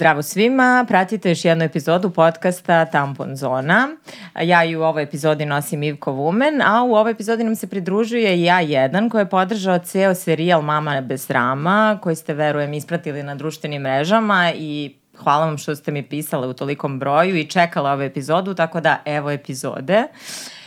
Zdravo svima, pratite još jednu epizodu podcasta Tampon Zona. Ja i u ovoj epizodi nosim Ivko Vumen, a u ovoj epizodi nam se pridružuje i ja jedan koji je podržao ceo serijal Mama bez rama, koji ste, verujem, ispratili na društvenim mrežama i hvala vam što ste mi pisale u tolikom broju i čekala ovu epizodu, tako da evo epizode.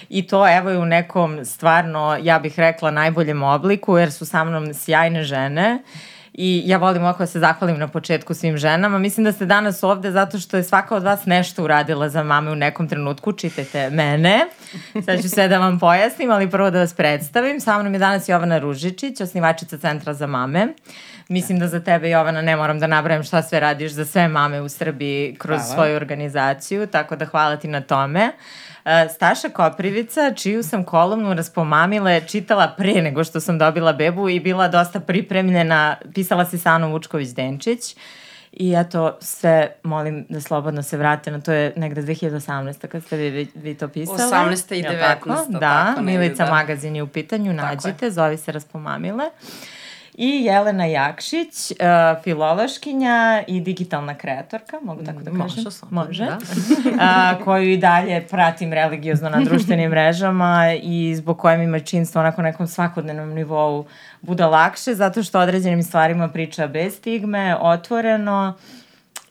I to evo je u nekom stvarno, ja bih rekla, najboljem obliku, jer su sa mnom sjajne žene. Uh, i ja volim ovako da se zahvalim na početku svim ženama. Mislim da ste danas ovde zato što je svaka od vas nešto uradila za mame u nekom trenutku. Čitajte mene. Sad ću sve da vam pojasnim, ali prvo da vas predstavim. Sa mnom je danas Jovana Ružičić, osnivačica Centra za mame. Mislim da za tebe, Jovana, ne moram da nabrajam šta sve radiš za sve mame u Srbiji kroz hvala. svoju organizaciju, tako da hvala ti na tome. Uh, Staša Koprivica, čiju sam kolumnu Raspomamile čitala pre nego što sam dobila bebu i bila dosta pripremljena, pisala si sa Anom Vučković-Denčić. I eto, sve molim da slobodno se vrate na to je negde 2018. kad ste vi, vi to pisali. 18. i 19. Tako? Da, tako, Milica da. magazin je u pitanju, nađite, zove se Raspomamile. Uh, i Jelena Jakšić, uh, filološkinja i digitalna kreatorka, mogu tako da kažem? Može, slobodno, Može. Da. uh, koju i dalje pratim religiozno na društvenim mrežama i zbog kojem ima činstvo onako nekom svakodnevnom nivou bude lakše, zato što određenim stvarima priča bez stigme, otvoreno,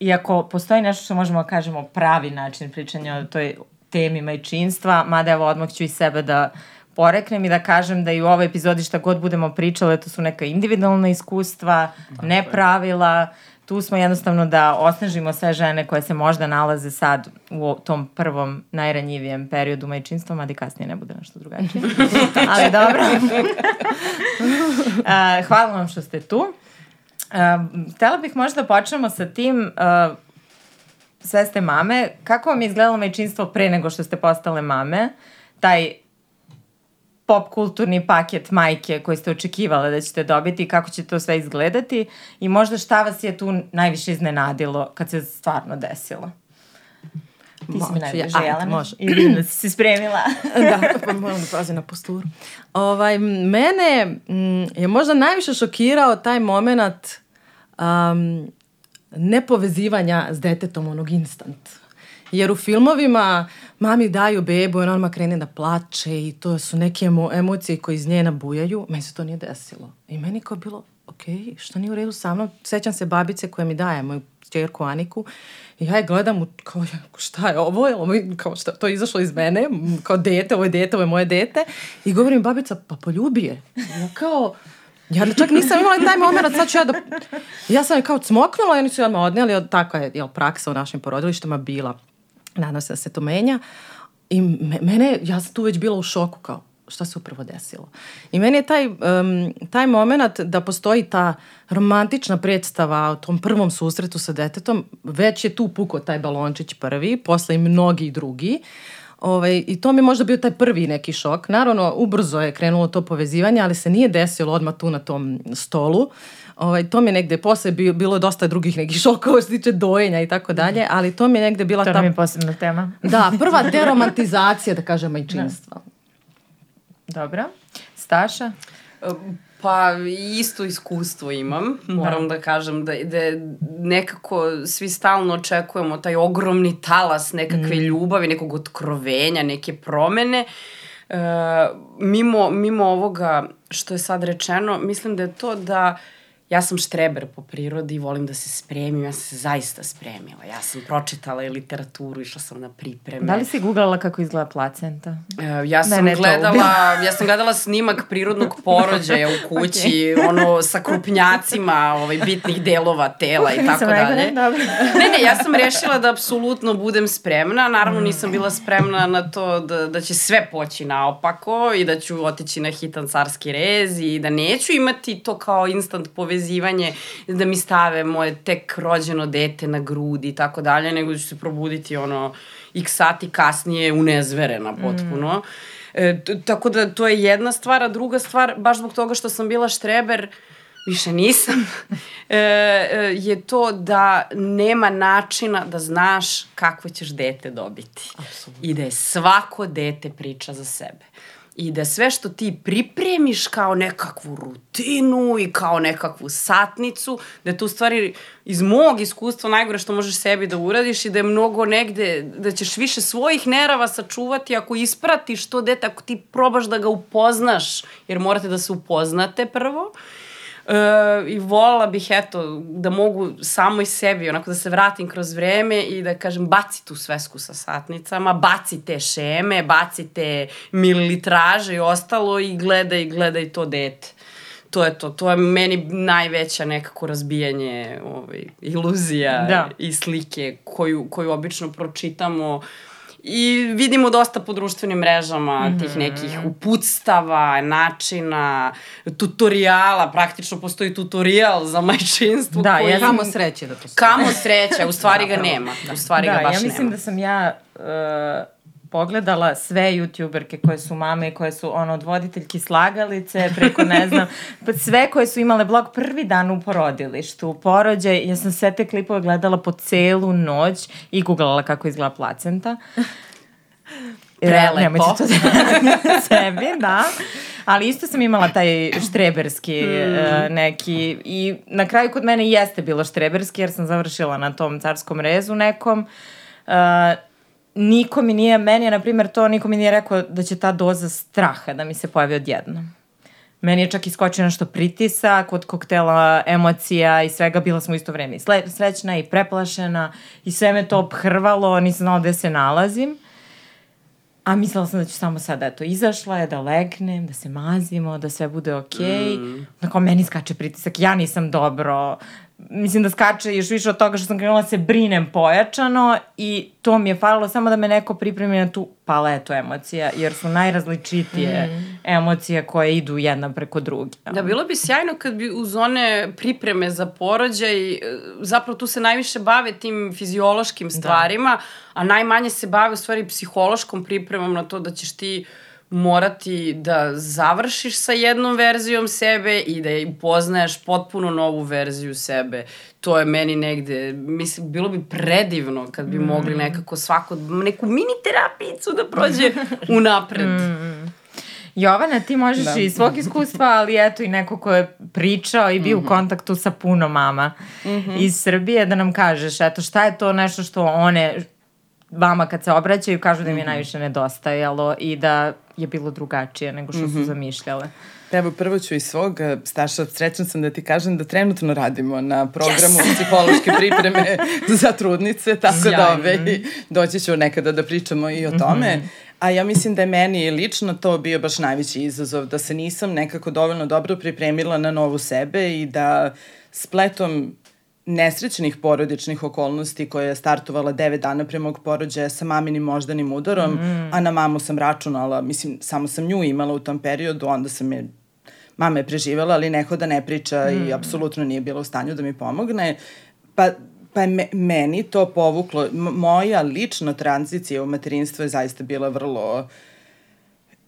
iako postoji nešto što možemo da kažemo pravi način pričanja o toj temi majčinstva, mada evo odmah ću i sebe da poreknem i da kažem da i u ovoj epizodi šta god budemo pričale, to su neka individualna iskustva, ne pravila, tu smo jednostavno da osnažimo sve žene koje se možda nalaze sad u tom prvom najranjivijem periodu majčinstva, mada i kasnije ne bude nešto drugačije. Ali dobro. hvala vam što ste tu. Htela bih možda da počnemo sa tim, sve ste mame, kako vam je izgledalo majčinstvo pre nego što ste postale mame? Taj pop kulturni paket majke koji ste očekivale da ćete dobiti i kako će to sve izgledati i možda šta vas je tu najviše iznenadilo kad se stvarno desilo? Ti si mi najbliže, ja, Jelena. Može. I vidim da si se spremila. da, pa moram da pazim na posturu. Ovaj, mene m, je možda najviše šokirao taj moment um, nepovezivanja s detetom onog instant. Jer u filmovima mami daju bebu i ona krene da plače i to su neke emo, emocije koje iz nje nabujaju. Meni se to nije desilo. I meni kao bilo, ok, što nije u redu sa mnom? Sećam se babice koja mi daje moju čerku Aniku i ja je gledam kao, šta je ovo? Je ovo kao šta, to je izašlo iz mene, kao dete, ovo je dete, ovo je moje dete. I govorim babica, pa poljubi je. Ja kao, Ja čak nisam imala taj moment, sad ću ja da... Ja sam je kao cmoknula i oni su je odmah odnijeli, tako je jel, praksa u našim porodilištima bila Nadam se da se to menja. I me, mene, ja sam tu već bila u šoku kao šta se upravo desilo. I meni je taj, um, taj moment da postoji ta romantična predstava o tom prvom susretu sa detetom, već je tu pukao taj balončić prvi, posle i mnogi drugi. Ovaj, I to mi je možda bio taj prvi neki šok. Naravno, ubrzo je krenulo to povezivanje, ali se nije desilo odmah tu na tom stolu. Uh, Ovaj, to mi je negde, posle bi, bilo dosta drugih nekih šokova što se tiče dojenja i tako dalje, ali to mi je negde bila to ta... To mi je posebna tema. Da, prva deromantizacija, da kažem, majčinstva. Da. Dobro. Staša? Pa isto iskustvo imam, da. moram da, da kažem da, da nekako svi stalno očekujemo taj ogromni talas nekakve mm. ljubavi, nekog otkrovenja, neke promene. E, mimo, mimo ovoga što je sad rečeno, mislim da je to da uh, ja sam štreber po prirodi volim da se spremim, ja sam se zaista spremila. Ja sam pročitala i literaturu, išla sam na pripreme. Da li si googlala kako izgleda placenta? Uh, ja sam ne, gledala, ja sam gledala snimak prirodnog porođaja u kući, okay. ono sa krupnjacima ovaj, bitnih delova tela i tako dalje. Ne, ne, ja sam rešila da apsolutno budem spremna, naravno mm. nisam bila spremna na to da, da će sve poći naopako i da ću otići na hitan carski rez i da neću imati to kao instant povezivanje povezivanje da mi stave moje tek rođeno dete na grudi i tako dalje, nego ću se probuditi ono x sati kasnije unezverena potpuno. Mm. E, tako da to je jedna stvar, a druga stvar, baš zbog toga što sam bila štreber, više nisam, e, e, je to da nema načina da znaš kakvo ćeš dete dobiti. Absolutno. I da je svako dete priča za sebe. I da sve što ti pripremiš kao nekakvu rutinu i kao nekakvu satnicu, da je to u stvari iz mog iskustva najgore što možeš sebi da uradiš i da je mnogo negde, da ćeš više svojih nerava sačuvati ako ispratiš to dete, ako ti probaš da ga upoznaš, jer morate da se upoznate prvo, E, I volala bih, eto, da mogu samo i sebi, onako da se vratim kroz vreme i da kažem, baci tu svesku sa satnicama, baci te šeme, baci te mililitraže i ostalo i gledaj, gledaj to dete to je to. To je meni najveća nekako razbijanje ovaj, iluzija da. i slike koju, koju obično pročitamo uh, I vidimo dosta po društvenim mrežama mm -hmm. tih nekih uputstava, načina, tutoriala, praktično postoji tutorial za majčinstvo. Da, koji... ja kamo sreće da postoji. Kamo sreće, u stvari ga nema. U stvari da, ga baš nema. ja mislim nema. da sam ja uh, pogledala sve youtuberke koje su mame, koje su ono, od voditeljki slagalice, preko ne znam, pa sve koje su imale blog prvi dan u porodilištu, porođaj, ja sam sve te klipove gledala po celu noć i googlala kako izgleda placenta. Prelepo. Nemojte to da sebi, da. Ali isto sam imala taj štreberski mm. uh, neki i na kraju kod mene jeste bilo štreberski jer sam završila na tom carskom rezu nekom. Uh, niko mi nije, meni je, na primjer, to niko mi nije rekao da će ta doza straha da mi se pojavi odjednom. Meni je čak iskočio nešto pritisak od koktela emocija i svega, bila sam u isto vreme i srećna i preplašena i sve me to obhrvalo, nisam znala gde se nalazim. A mislila sam da ću samo sada, eto, izašla je, da legnem, da se mazimo, da sve bude okej. Okay. Mm. Dakle, meni skače pritisak, ja nisam dobro, mislim da skače još više od toga što sam krenula da se brinem pojačano i to mi je falilo samo da me neko pripremi na tu paletu emocija, jer su najrazličitije mm. emocije koje idu jedna preko druge. Da, bilo bi sjajno kad bi uz one pripreme za porođaj, zapravo tu se najviše bave tim fiziološkim da. stvarima, da. a najmanje se bave u stvari psihološkom pripremom na to da ćeš ti uh, morati da završiš sa jednom verzijom sebe i da upoznaješ potpuno novu verziju sebe. To je meni negde, mislim, bilo bi predivno kad bi mm. mogli nekako svako, neku mini terapicu da prođe unapred. Mm. Jovana, ti možeš da. i svog iskustva, ali eto i neko ko je pričao i bio mm -hmm. u mhm. kontaktu sa puno mama mm -hmm. iz Srbije, da nam kažeš, eto šta je to nešto što one vama kad se obraćaju kažu da im je mhm. najviše nedostajalo i da je bilo drugačije nego što su mm -hmm. zamišljale. Evo, prvo ću iz svog eh, staša, srećan sam da ti kažem da trenutno radimo na programu yes! psihološke pripreme za trudnice, tako Sjajno. da ove, doći ću nekada da pričamo i o tome. Mm -hmm. A ja mislim da je meni lično to bio baš najveći izazov, da se nisam nekako dovoljno dobro pripremila na novu sebe i da spletom nesrećnih porodičnih okolnosti koja je startovala 9 dana pre mog porođaja sa maminim moždanim udarom, mm. a na mamu sam računala, mislim, samo sam nju imala u tom periodu, onda sam je mama je preživela, ali neko da ne priča mm. i apsolutno nije bila u stanju da mi pomogne. Pa Pa je me, meni to povuklo, moja lična tranzicija u materinstvo je zaista bila vrlo uh,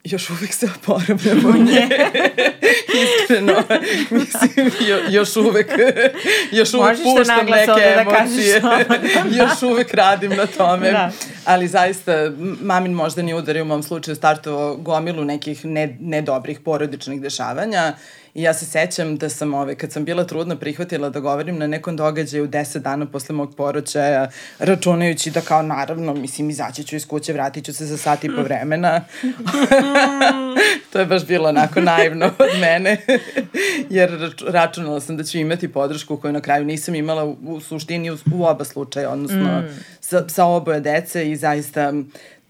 još uvek se oporavljamo nje. Iskreno, mislim, jo, još uvek, još uvek Možeš puštam neke da emocije. još uvek radim na tome. Da. Ali zaista, mamin možda ni udari u mom slučaju startovao gomilu nekih ne, nedobrih porodičnih dešavanja I ja se sećam da sam, ove, kad sam bila trudna, prihvatila da govorim na nekom događaju deset dana posle mog poročaja, računajući da kao, naravno, mislim, izaći ću iz kuće, vratit ću se za sat i po vremena. to je baš bilo onako naivno od mene, jer računala sam da ću imati podršku koju na kraju nisam imala u, u suštini u, u oba slučaja, odnosno mm. sa, sa oboje dece i zaista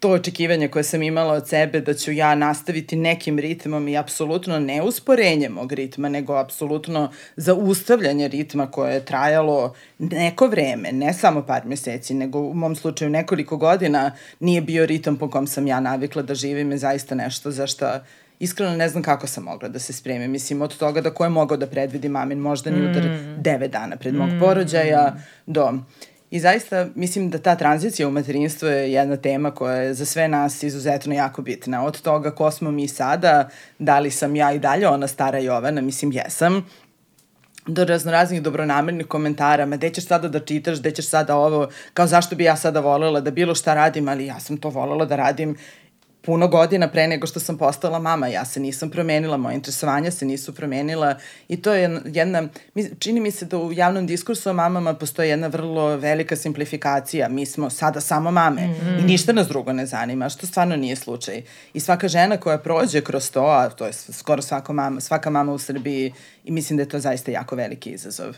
to očekivanje koje sam imala od sebe da ću ja nastaviti nekim ritmom i apsolutno ne usporenje mog ritma, nego apsolutno zaustavljanje ritma koje je trajalo neko vreme, ne samo par meseci, nego u mom slučaju nekoliko godina nije bio ritam po kom sam ja navikla da živim je zaista nešto za što iskreno ne znam kako sam mogla da se spremim. Mislim, od toga da ko je mogao da predvidi mamin moždani mm. udar devet dana pred mog mm. porođaja do I zaista mislim da ta tranzicija u materinstvu je jedna tema koja je za sve nas izuzetno jako bitna. Od toga ko smo mi sada, da li sam ja i dalje ona stara Jovana, mislim jesam, do raznoraznih dobronamernih komentara, ma gde ćeš sada da čitaš, gde ćeš sada ovo, kao zašto bi ja sada volela da bilo šta radim, ali ja sam to volela da radim puno godina pre nego što sam postala mama. Ja se nisam promenila, moje interesovanja se nisu promenila i to je jedna, čini mi se da u javnom diskursu o mamama postoji jedna vrlo velika simplifikacija. Mi smo sada samo mame mm -hmm. i ništa nas drugo ne zanima, što stvarno nije slučaj. I svaka žena koja prođe kroz to, a to je skoro svaka mama, svaka mama u Srbiji i mislim da je to zaista jako veliki izazov.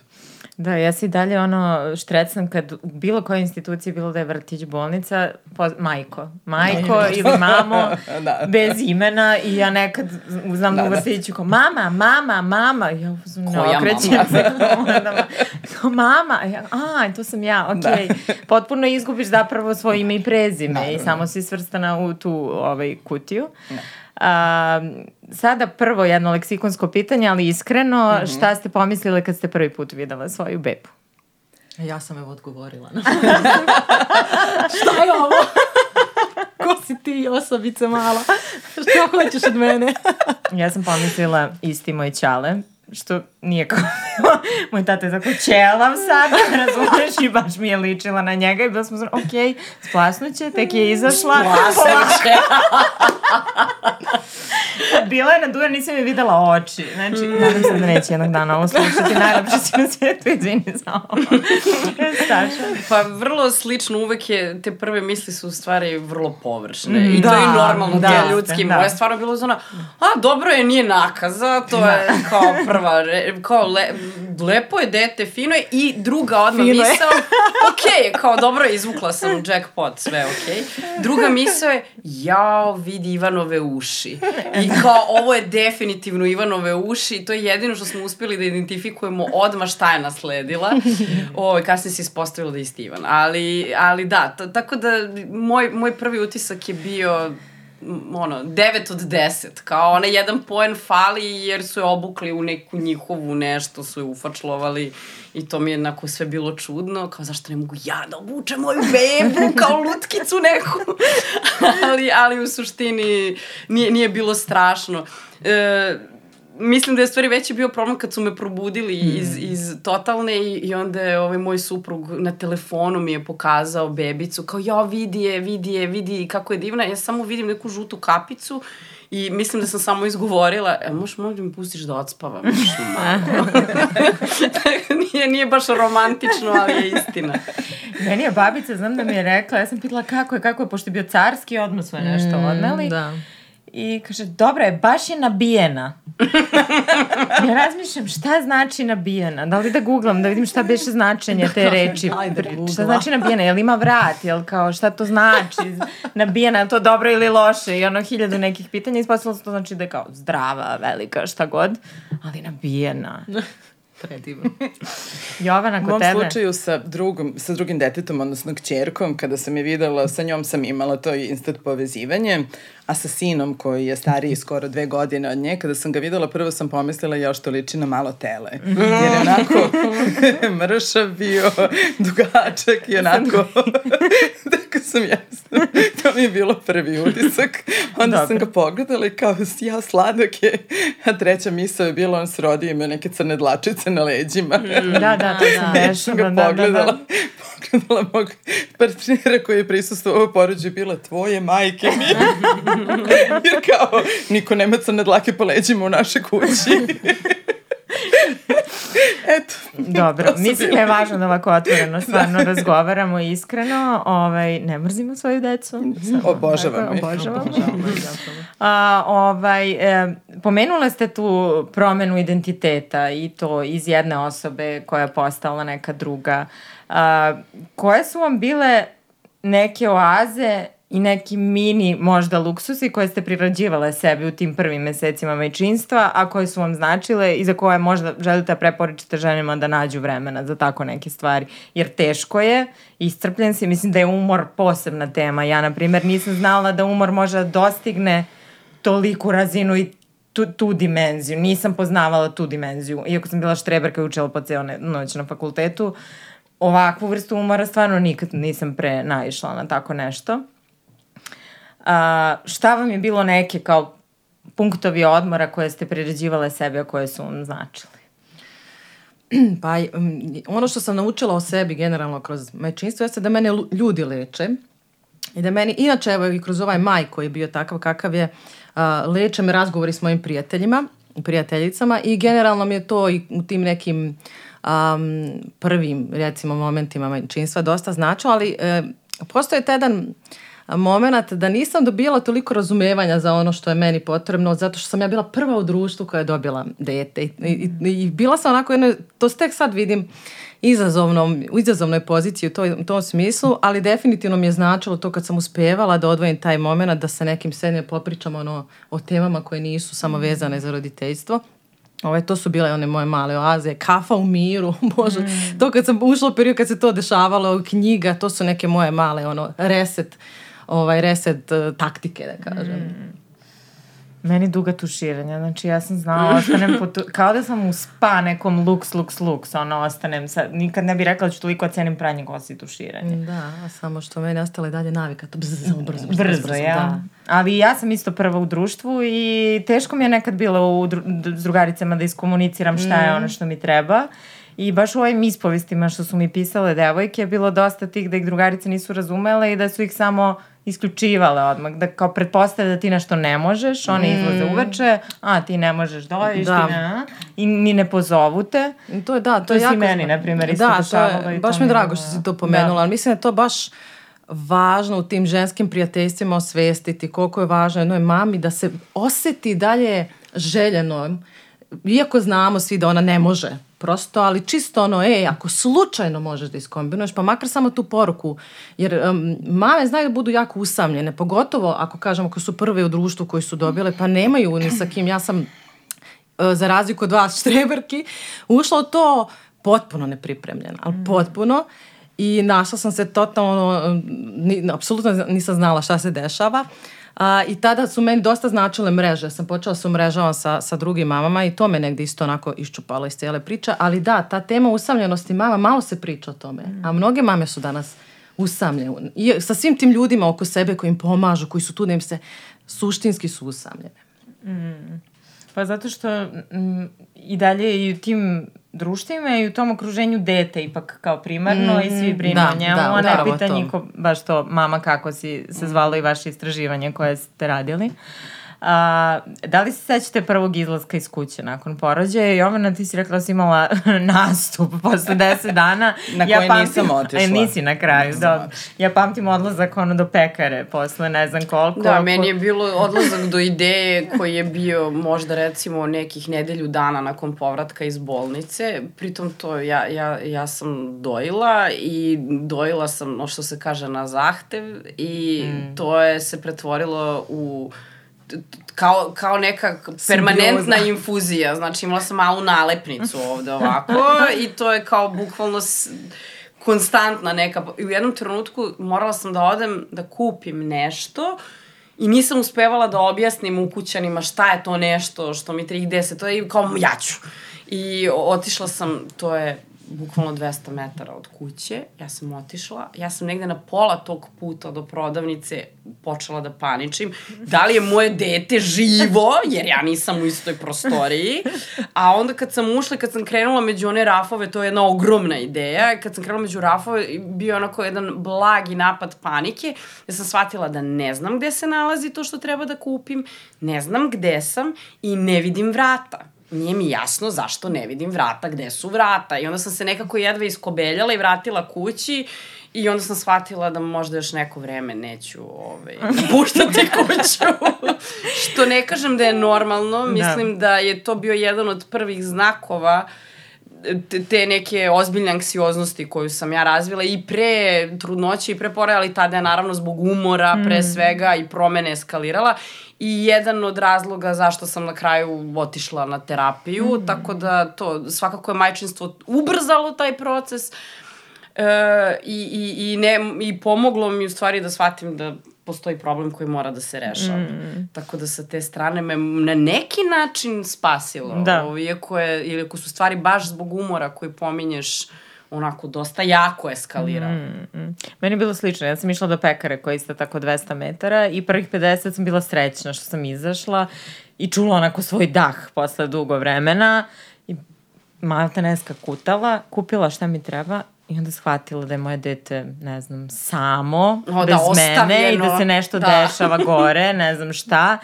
Da, ja si dalje ono štrecam kad u bilo kojoj instituciji, bilo da je vrtić, bolnica, po, majko. Majko da. ili mamo, da. bez imena i ja nekad znam da, da u vrtiću ko mama, mama, mama. Ja uzmem, no, okrećem se. da, mama, ja, a, to sam ja, okej. Okay. Da. Potpuno izgubiš zapravo svoje ime i prezime da, i samo si svrstana u tu ovaj, kutiju. Da. A, sada prvo jedno leksikonsko pitanje, ali iskreno, mm -hmm. šta ste pomislili kad ste prvi put videla svoju bebu? Ja sam evo odgovorila. šta je ovo? Ko si ti, osobice mala? Šta hoćeš od mene? ja sam pomislila isti moj čale, što nije kao moj tata je tako ćelav sad, razumeš, i baš mi je ličila na njega i bila smo znači, ok, splasnuće, tek je izašla. Splasnuće. Bila je naduva, nisam je videla oči. Znači, mm. nadam se da neće jednog dana ovo slušati. Najlepše si na svijetu, izvini za ovo. Staša. Pa vrlo slično, uvek je, te prve misli su u stvari vrlo površne. Mm, I da, to je normalno, da, te ljudski. Da. Moja stvarno bilo zona, a dobro je, nije nakaza, to da. je kao prva, kao le, lepo je dete, fino je i druga odmah fino misao, ok, kao dobro izvukla sam u jackpot, sve ok. Druga misao je, jao, vidi Ivanove uši. I kao, ovo je definitivno Ivanove uši i to je jedino što smo uspeli da identifikujemo odmah šta je nasledila. O, kasnije se ispostavilo da je isti Ivan. Ali, ali da, tako da moj, moj prvi utisak je bio ono, 9 od 10, kao onaj jedan poen fali jer su je obukli u neku njihovu nešto, su je ufačlovali i to mi je jednako sve bilo čudno, kao zašto ne mogu ja da obučem moju bebu kao lutkicu neku, ali, ali u suštini nije, nije bilo strašno. E, mislim da je stvari veći bio problem kad su me probudili mm. iz, iz totalne i, i onda je ovaj moj suprug na telefonu mi je pokazao bebicu kao ja vidi je, vidi je, vidi kako je divna. Ja samo vidim neku žutu kapicu I mislim da sam samo izgovorila, e, možeš možda mi pustiš da odspavam nije, nije baš romantično, ali je istina. Meni je babica, znam da mi je rekla, ja sam pitala kako je, kako je, pošto je bio carski, odmah sve nešto mm, odneli. Da. I kaže, dobra je, baš je nabijena. ja razmišljam šta znači nabijena. Da li da googlam, da vidim šta beše značenje te reči. Ajde, šta znači nabijena? Jel ima vrat? Jel kao šta to znači? Nabijena, je to dobro ili loše? I ono hiljadu nekih pitanja. Ispostavilo se to znači da je kao zdrava, velika, šta god. Ali nabijena. Predivno. Jovana, kod tebe? U mom slučaju sa, drugom, sa drugim detetom, odnosno kćerkom, kada sam je videla, sa njom sam imala to instant povezivanje, a sa sinom koji je stariji skoro dve godine od nje, kada sam ga videla, prvo sam pomislila još to liči na malo tele. Jer je onako mršav bio, dugačak i onako... Tako sam jasno. To mi je bilo prvi utisak. Onda Dobre. sam ga pogledala i kao, ja sladak je. A treća misla je bila, on se rodio ima neke crne dlačice na leđima. Da, da, da. da. Ja ga pogledala. Da, da, da pogledala mog partnera koji je prisustuo u porođu bila tvoje majke mi. Jer kao, niko nema crne dlake po leđima u našoj kući. Eto. Dobro, mislim da je važno da ovako otvoreno stvarno da. razgovaramo iskreno. Ovaj, ne mrzimo svoju decu. Obožavamo ih. Obožavamo. A, ovaj, e, pomenula ste tu promenu identiteta i to iz jedne osobe koja je postala neka druga. A, koje su vam bile neke oaze i neki mini možda luksusi koje ste prirađivale sebi u tim prvim mesecima majčinstva, a koje su vam značile i za koje možda želite da preporičite ženima da nađu vremena za tako neke stvari. Jer teško je, iscrpljen si, mislim da je umor posebna tema. Ja, na primjer, nisam znala da umor može da dostigne toliku razinu i tu, tu dimenziju. Nisam poznavala tu dimenziju. Iako sam bila štreberka i učila po ceo noć na fakultetu, ovakvu vrstu umora stvarno nikad nisam pre naišla na tako nešto. A, šta vam je bilo neke kao punktovi odmora koje ste priređivale sebe, a koje su vam značili? Pa, ono što sam naučila o sebi generalno kroz majčinstvo jeste da mene ljudi leče I da meni, inače evo i kroz ovaj maj koji je bio takav kakav je, leče me razgovori s mojim prijateljima, prijateljicama i generalno mi je to i u tim nekim um, prvim recimo momentima majčinstva dosta značilo, ali uh, postoje taj jedan moment da nisam dobila toliko razumevanja za ono što je meni potrebno, zato što sam ja bila prva u društvu koja je dobila dete. I, i, i bila sam onako, jedno, to tek sad vidim, izazovnom, u izazovnoj poziciji u, toj, u tom smislu, ali definitivno mi je značilo to kad sam uspevala da odvojim taj moment da sa nekim sedne popričam ono, o temama koje nisu samo vezane za roditeljstvo. Ove, to su bile one moje male oaze, kafa u miru, bože, mm. to kad sam ušla u period kad se to dešavalo, knjiga, to su neke moje male, ono, reset, ovaj, reset uh, taktike, da kažem. Mm. Meni duga tuširanja, znači ja sam znala, ostanem po tu, kao da sam u spa nekom luks, luks, luks, ono, ostanem, sad, nikad ne bih rekla da ću toliko ocenim pranje kosi i tuširanje. Da, samo što meni ostale dalje navika, to bzz, samo brzo, brzo, brzo, brzo ja. Da. Ali ja sam isto prva u društvu i teško mi je nekad bilo u dru, s drugaricama da iskomuniciram šta je mm. ono što mi treba. I baš u ovim ispovistima što su mi pisale devojke je bilo dosta tih da ih drugarice nisu razumele i da su ih samo isključivale odmah, da kao pretpostavlja da ti nešto ne možeš, one mm. izlaze uveče, a ti ne možeš dojiš, da. ti ne, i ni ne pozovu te. To je, da, to, to je jako... meni, na primjer, isto da, to je, baš mi je drago što si to pomenula, da. ali mislim da to baš važno u tim ženskim prijateljstvima osvestiti koliko je važno jednoj mami da se oseti dalje željeno, iako znamo svi da ona ne može prosto, ali čisto ono, ej, ako slučajno možeš da iskombinuješ, pa makar samo tu poruku, jer um, mame znaju da budu jako usamljene, pogotovo ako kažemo ako su prve u društvu koji su dobile, pa nemaju ni sa kim, ja sam uh, za razliku od vas štreberki, ušla u to potpuno nepripremljena, ali mm. potpuno i našla sam se totalno, ni, apsolutno nisam znala šta se dešava. Uh, A, I tada su meni dosta značile mreže. Sam počela da se umrežavam sa, sa drugim mamama i to me negde isto onako iščupalo iz cijele priče. Ali da, ta tema usamljenosti mama, malo se priča o tome. A mnoge mame su danas usamljene. I sa svim tim ljudima oko sebe koji im pomažu, koji su tu da im se suštinski su usamljene. Mm. Pa zato što m, i dalje i u tim društvima i u tom okruženju dete ipak kao primarno mm, i svi brinu da, o njemu, da, a ne pita niko baš to mama kako si se zvalo i vaše istraživanje koje ste radili. Uh, A, da li se sećate prvog izlaska iz kuće nakon porođaja? Jovana, ti si rekla da si imala nastup posle deset dana. na ja koji pamtim, nisam otišla. E, nisi na kraju, da. Ja pamtim odlazak ono do pekare posle ne znam koliko. Da, meni je bilo odlazak do ideje koji je bio možda recimo nekih nedelju dana nakon povratka iz bolnice. Pritom to ja, ja, ja sam dojila i dojila sam, no što se kaže, na zahtev i mm. to je se pretvorilo u kao, kao neka permanentna Simbioza. infuzija. Znači imala sam malu nalepnicu ovde ovako i to je kao bukvalno s, konstantna neka. I u jednom trenutku morala sam da odem da kupim nešto i nisam uspevala da objasnim ukućanima šta je to nešto što mi tri dese. To je kao ja ću. I otišla sam, to je bukvalno 200 metara od kuće, ja sam otišla, ja sam negde na pola tog puta do prodavnice počela da paničim, da li je moje dete živo, jer ja nisam u istoj prostoriji, a onda kad sam ušla, kad sam krenula među one rafove, to je jedna ogromna ideja, kad sam krenula među rafove, bio onako jedan blagi napad panike, ja sam shvatila da ne znam gde se nalazi to što treba da kupim, ne znam gde sam i ne vidim vrata nije mi jasno zašto ne vidim vrata, gde su vrata. I onda sam se nekako jedva iskobeljala i vratila kući i onda sam shvatila da možda još neko vreme neću ovaj, puštati kuću. Što ne kažem da je normalno, da. mislim da. da je to bio jedan od prvih znakova te, te neke ozbiljne anksioznosti koju sam ja razvila i pre trudnoće i pre pore, ali tada je naravno zbog umora pre mm. svega i promene eskalirala i jedan od razloga zašto sam na kraju otišla na terapiju, mm tako da to svakako je majčinstvo ubrzalo taj proces e, i, i, i, ne, i pomoglo mi u stvari da shvatim da postoji problem koji mora da se rešava. Mm. Tako da sa te strane me na neki način spasilo. Da. Ovo, iako, je, iako su stvari baš zbog umora koji pominješ onako dosta jako eskalira. Mm, mm. Meni je bilo slično, ja sam išla do pekare koja je isto tako 200 metara i prvih 50 sam bila srećna što sam izašla i čula onako svoj dah posle dugo vremena i malta neska kutala, kupila šta mi treba I onda shvatila da je moje dete, ne znam, samo, o, bez da, mene i da se nešto da. dešava gore, ne znam šta.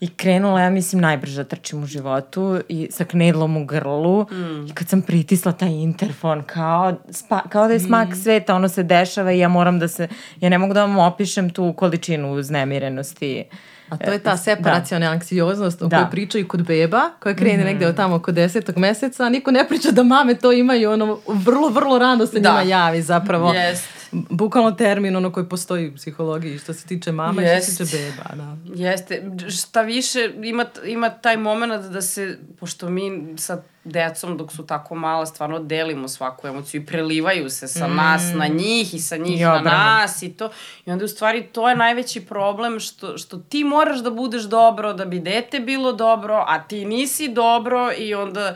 I krenula, ja mislim, najbrže da trčim u životu i sa knedlom u grlu. Mm. I kad sam pritisla taj interfon, kao, spa, kao da je smak mm. sveta, ono se dešava i ja moram da se, ja ne mogu da vam opišem tu količinu uznemirenosti. A to je ta separacijalna da. anksioznost o da. kojoj pričaju kod beba, koja krene mm. negde od tamo oko desetog meseca, niko ne priča da mame to imaju, ono, vrlo, vrlo rano se da. njima javi zapravo. Jest bukvalno termin ono koji postoji u psihologiji što se tiče mama Jest. i što se tiče beba. Da. Jeste. Šta više ima, ima taj moment da se, pošto mi sa decom dok su tako mala stvarno delimo svaku emociju i prelivaju se sa mm. nas na njih i sa njih I na nas i to. I onda u stvari to je najveći problem što, što ti moraš da budeš dobro da bi dete bilo dobro, a ti nisi dobro i onda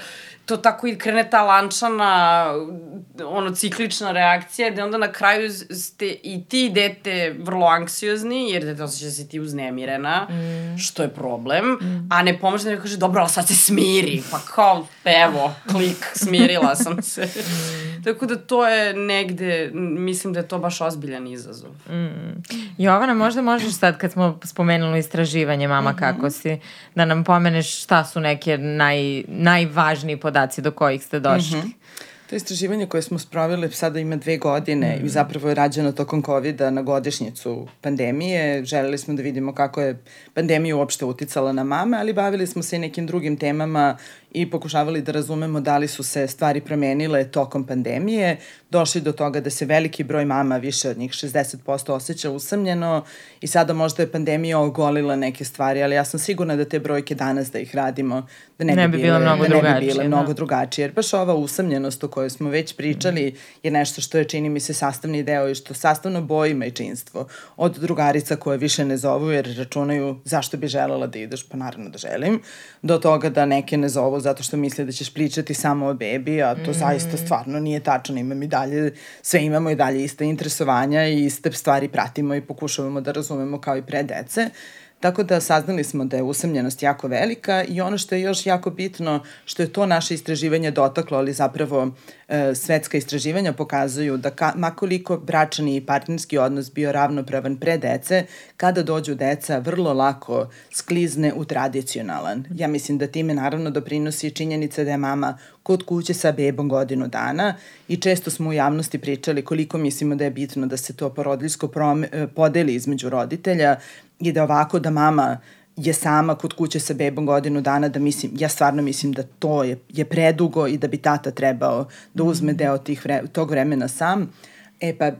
to tako i krene ta lančana, ono, ciklična reakcija, gde onda na kraju ste i ti dete vrlo anksiozni, jer dete osjeća da si ti uznemirena, mm. što je problem, mm. a ne pomože da mi kaže, dobro, ali sad se smiri, pa kao, evo, klik, smirila sam se. Mm. tako da to je negde, mislim da je to baš ozbiljan izazov. Mm. Jovana, možda možeš sad, kad smo spomenuli istraživanje, mama, mm -hmm. kako si, da nam pomeneš šta su neke naj, najvažniji podaci podaci do kojih ste došli? Mm -hmm. To istraživanje koje smo sprovili sada ima dve godine mm. i zapravo je rađeno tokom covid na godišnjicu pandemije. Želeli smo da vidimo kako je pandemija uopšte uticala na mame, ali bavili smo se i nekim drugim temama i pokušavali da razumemo da li su se stvari promenile tokom pandemije, došli do toga da se veliki broj mama, više od njih 60% osjeća usamljeno i sada možda je pandemija ogolila neke stvari, ali ja sam sigurna da te brojke danas da ih radimo, da ne, ne bi, bi bile, mnogo da ne bi bile da. mnogo drugačije. Jer baš ova usamljenost o kojoj smo već pričali je nešto što je, čini mi se, sastavni deo i što sastavno boji majčinstvo. Od drugarica koje više ne zovu jer računaju zašto bi želela da ideš, pa naravno da želim, do toga da neke ne zovu zato što misle da ćeš pričati samo o bebi, a to mm. zaista stvarno nije tačno. Imam i dalje, sve imamo i dalje iste interesovanja i iste stvari pratimo i pokušavamo da razumemo kao i pre dece. Tako da saznali smo da je usamljenost jako velika i ono što je još jako bitno, što je to naše istraživanje dotaklo, ali zapravo e, svetska istraživanja pokazuju da ka, makoliko bračani i partnerski odnos bio ravnopravan pre dece, kada dođu deca vrlo lako sklizne u tradicionalan. Ja mislim da time naravno doprinosi činjenica da je mama kod kuće sa bebom godinu dana i često smo u javnosti pričali koliko mislimo da je bitno da se to porodiljsko e, podeli između roditelja i da ovako da mama je sama kod kuće sa bebom godinu dana, da mislim, ja stvarno mislim da to je, je predugo i da bi tata trebao da uzme deo tih vre, tog vremena sam. E pa,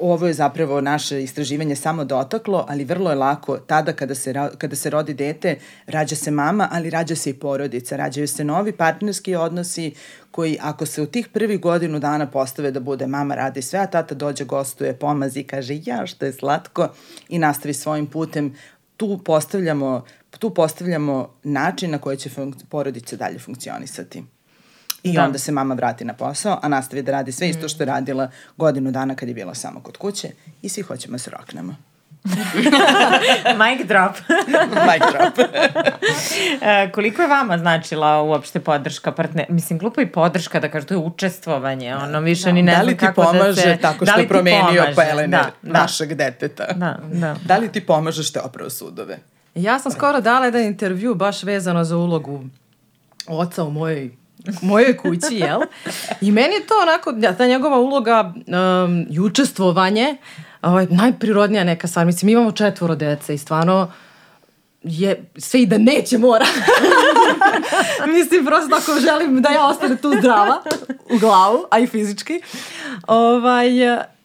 ovo je zapravo naše istraživanje samo dotaklo, ali vrlo je lako tada kada se, kada se rodi dete, rađa se mama, ali rađa se i porodica, rađaju se novi partnerski odnosi koji ako se u tih prvih godinu dana postave da bude mama radi sve, a tata dođe, gostuje, pomazi i kaže ja što je slatko i nastavi svojim putem, tu postavljamo, tu postavljamo način na koji će porodica dalje funkcionisati. I da. onda se mama vrati na posao, a nastavi da radi sve isto što je radila godinu dana kad je bila samo kod kuće i svi hoćemo da se roknemo. Mic drop. Mic drop. e, koliko je vama značila uopšte podrška partnera? Mislim, glupo i podrška da kaže, to je učestvovanje, da. ono više da. ni ne da znam kako da se... Da li ti pomaže tako što je promenio pelene da, da. našeg deteta? Da, da. Da li ti pomaže što je opravo sudove? Ja sam skoro dala jedan intervju baš vezano za ulogu oca u mojoj mojoj kući, jel? I meni je to onako, ta njegova uloga um, i učestvovanje ovaj, najprirodnija neka stvar. Mislim, imamo četvoro dece i stvarno je sve i da neće mora. Mislim, prosto ako želim da ja ostane tu zdrava u glavu, a i fizički. Ovaj,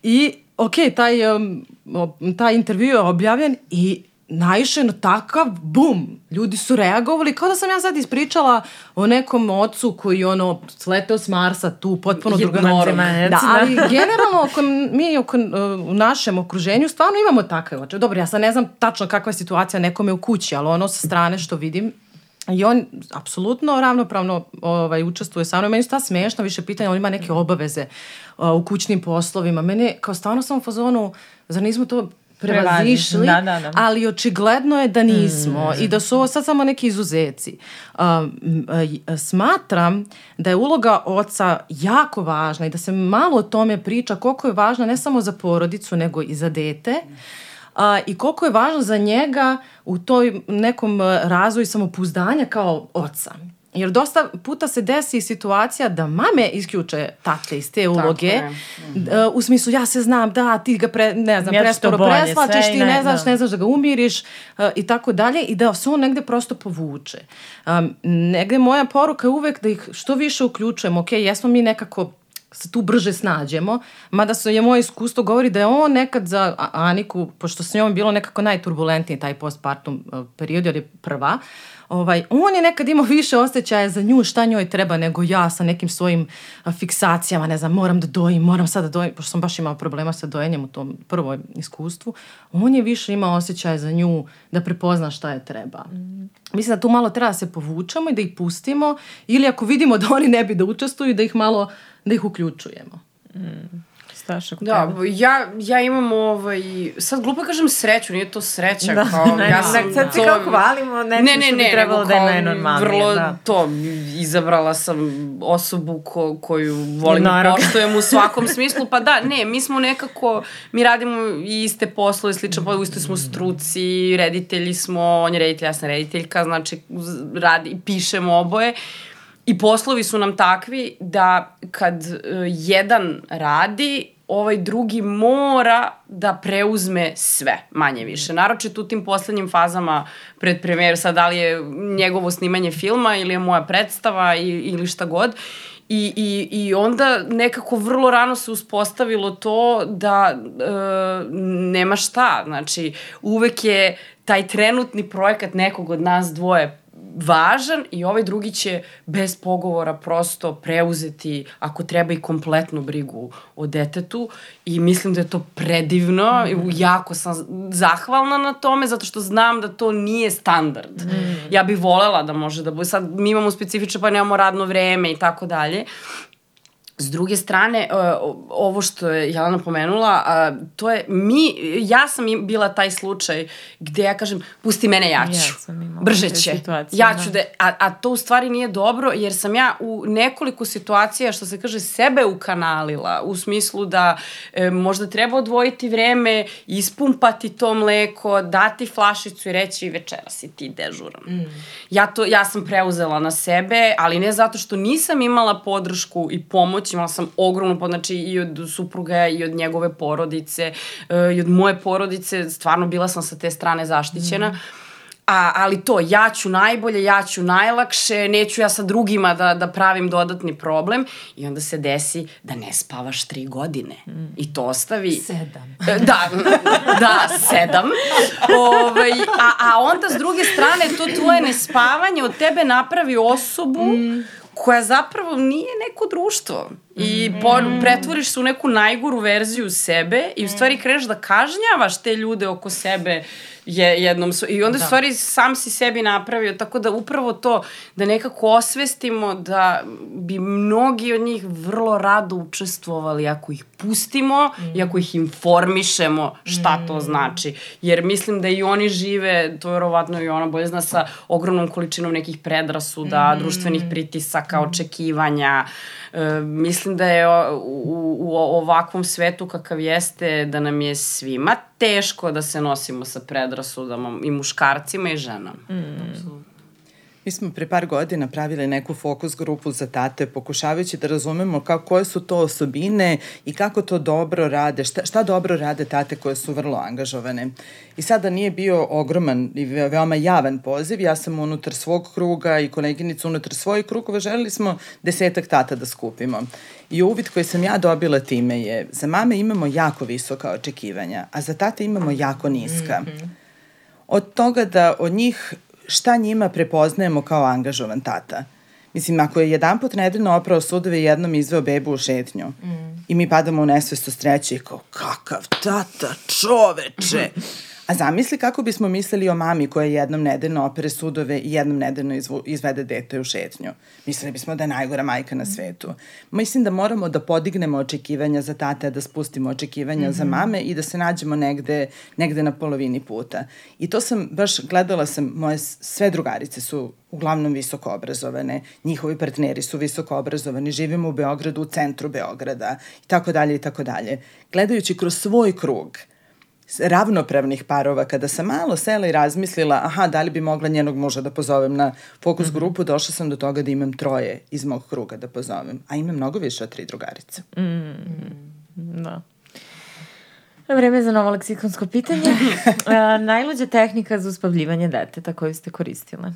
I, ok, taj, um, taj intervju je objavljen i naiše na takav bum. Ljudi su reagovali kao da sam ja sad ispričala o nekom ocu koji ono sleteo s Marsa tu potpuno druga Da, da, ali generalno oko, mi oko, u našem okruženju stvarno imamo takve oče. Dobro, ja sad ne znam tačno kakva je situacija nekome u kući, ali ono sa strane što vidim I on apsolutno ravnopravno ovaj, učestvuje sa mnom. Meni je sta smešno više pitanja, on ima neke obaveze uh, u kućnim poslovima. Meni, kao stvarno sam u fazonu, zar nismo to prevazišli, da, da, da. ali očigledno je da nismo mm. i da su ovo sad samo neki izuzeci. Um, smatram da je uloga oca jako važna i da se malo o tome priča koliko je važna ne samo za porodicu nego i za dete. a, i koliko je važno za njega u toj nekom razvoju samopouzdanja kao oca. Jer dosta puta se desi situacija da mame isključe tate iz te uloge. Mm -hmm. u smislu, ja se znam, da, ti ga pre, ne znam, ja presporo preslačeš, ti ne, ne znaš, da. ne znaš da ga umiriš uh, i tako dalje i da se on negde prosto povuče. Um, negde moja poruka je uvek da ih što više uključujemo. Ok, jesmo mi nekako se tu brže snađemo, mada se je moje iskustvo govori da je on nekad za Aniku, pošto s njom bilo nekako najturbulentniji taj postpartum period, jer je prva, ovaj, on je nekad imao više osjećaja za nju, šta njoj treba nego ja sa nekim svojim fiksacijama, ne znam, moram da dojim, moram sad da dojim, pošto sam baš imao problema sa dojenjem u tom prvom iskustvu, on je više imao osjećaja za nju da prepozna šta je treba. Mm. Mislim da tu malo treba da se povučemo i da ih pustimo ili ako vidimo da oni ne bi da učestvuju, da ih malo, da ih uključujemo. Mm. Staša Da, ja, ja imam ovaj, sad glupo kažem sreću, nije to sreća, da, kao, ne, ja sam ne, sad to... kao hvalimo nešto ne, ne, što bi ne, trebalo da je najnormalnije. Vrlo da. to, izabrala sam osobu ko, koju volim i poštujem u svakom smislu, pa da, ne, mi smo nekako, mi radimo iste poslove, slično, pa u istoj smo struci, reditelji smo, on je reditelj, ja sam rediteljka, znači radi, pišemo oboje, I poslovi su nam takvi da kad uh, jedan radi, ovaj drugi mora da preuzme sve, manje više. Naročito u tim poslednjim fazama pred premijeru, sad da li je njegovo snimanje filma ili je moja predstava i, ili šta god. I, i, I onda nekako vrlo rano se uspostavilo to da e, nema šta. Znači, uvek je taj trenutni projekat nekog od nas dvoje važan i ovaj drugi će bez pogovora prosto preuzeti ako treba i kompletnu brigu o detetu i mislim da je to predivno mm. jako sam zahvalna na tome zato što znam da to nije standard. Mm. Ja bih volela da može da bude. Sad mi imamo specifično pa nemamo radno vreme i tako dalje S druge strane, uh, ovo što je Jelena pomenula, to je, mi, ja sam bila taj slučaj gde ja kažem, pusti mene, ja ću, ja brže će, ja ću da, a, a to u stvari nije dobro, jer sam ja u nekoliko situacija, što se kaže, sebe ukanalila, u smislu da e, možda treba odvojiti vreme, ispumpati to mleko, dati flašicu i reći večera si ti dežuran. Mm. Ja, to, ja sam preuzela na sebe, ali ne zato što nisam imala podršku i pomoć imala sam ogromnu, znači i od supruga i od njegove porodice uh, i od moje porodice, stvarno bila sam sa te strane zaštićena. Mm. A, ali to, ja ću najbolje, ja ću najlakše, neću ja sa drugima da, da pravim dodatni problem i onda se desi da ne spavaš tri godine mm. i to ostavi... Sedam. E, da, da, sedam. Ove, ovaj, a, a onda s druge strane to tvoje nespavanje od tebe napravi osobu mm koja zapravo nije neko društvo i mm. po, pretvoriš se u neku najgoru verziju sebe i u stvari kreneš da kažnjavaš te ljude oko sebe je jednom i onda da. stvari sam si sebi napravio tako da upravo to da nekako osvestimo da bi mnogi od njih vrlo rado učestvovali ako ih pustimo mm. i ako ih informišemo šta mm. to znači jer mislim da i oni žive to je verovatno i ona bolje zna sa ogromnom količinom nekih predrasuda, mm. društvenih pritisaka, mm. očekivanja mislim da je u, u ovakvom svetu kakav jeste da nam je svima teško da se nosimo sa predrasudama i muškarcima i ženama. Mm. Mi smo pre par godina pravili neku fokus grupu za tate, pokušavajući da razumemo kako, koje su to osobine i kako to dobro rade, šta, šta dobro rade tate koje su vrlo angažovane. I sada nije bio ogroman i veoma javan poziv, ja sam unutar svog kruga i koleginica unutar svojih krugova, želeli smo desetak tata da skupimo. I uvid koji sam ja dobila time je, za mame imamo jako visoka očekivanja, a za tate imamo jako niska. Mm -hmm. Od toga da od njih šta njima prepoznajemo kao angažovan tata. Mislim, ako je jedan put nedeljno oprao sudove i jednom izveo bebu u šetnju mm. i mi padamo u nesvest od streće i kao, kakav tata, čoveče! A zamisli kako bismo mislili o mami koja jednom nedeljno opere sudove i jednom nedeljno izvede dete u šetnju. Mislili bismo da je najgora majka na svetu. Mislim da moramo da podignemo očekivanja za tate, da spustimo očekivanja mm -hmm. za mhm. mame i da se nađemo negde, negde na polovini puta. I to sam, baš gledala sam, moje sve drugarice su uglavnom visoko obrazovane, njihovi partneri su visoko obrazovani, živimo u Beogradu, u centru Beograda i tako dalje i tako dalje. Gledajući kroz svoj krug, ravnopravnih parova, kada sam malo sela i razmislila, aha, da li bi mogla njenog muža da pozovem na fokus mm -hmm. grupu, došla sam do toga da imam troje iz mog kruga da pozovem, a imam mnogo više od tri drugarice. Mm, da. Vreme za novo leksikonsko pitanje. najluđa tehnika za uspavljivanje deteta koju ste koristile?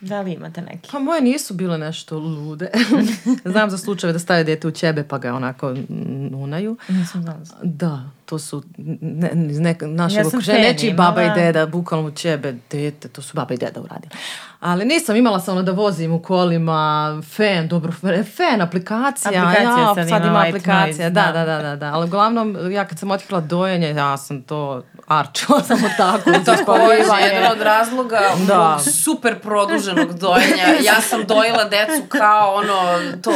Da li imate neki? Pa moje nisu bile nešto lude. Znam za slučajeve da stave dete u ćebe pa ga onako nunaju. Nisam znala. Da, to su ne, ne, naše ja okruženje, nečiji baba i deda, bukvalno u ćebe, dete, to su baba i deda uradili. Ali nisam, imala sam ono da vozim u kolima, fan, dobro, fan, aplikacija. Aplikacija ja, sad, sad ima, aplikacija, da, da, da, da, da. Ali uglavnom, ja kad sam otkrila dojenje, ja sam to arčila samo tako. Takođe, jedan od razloga da. super produženog dojenja. Ja sam dojela decu kao ono, to,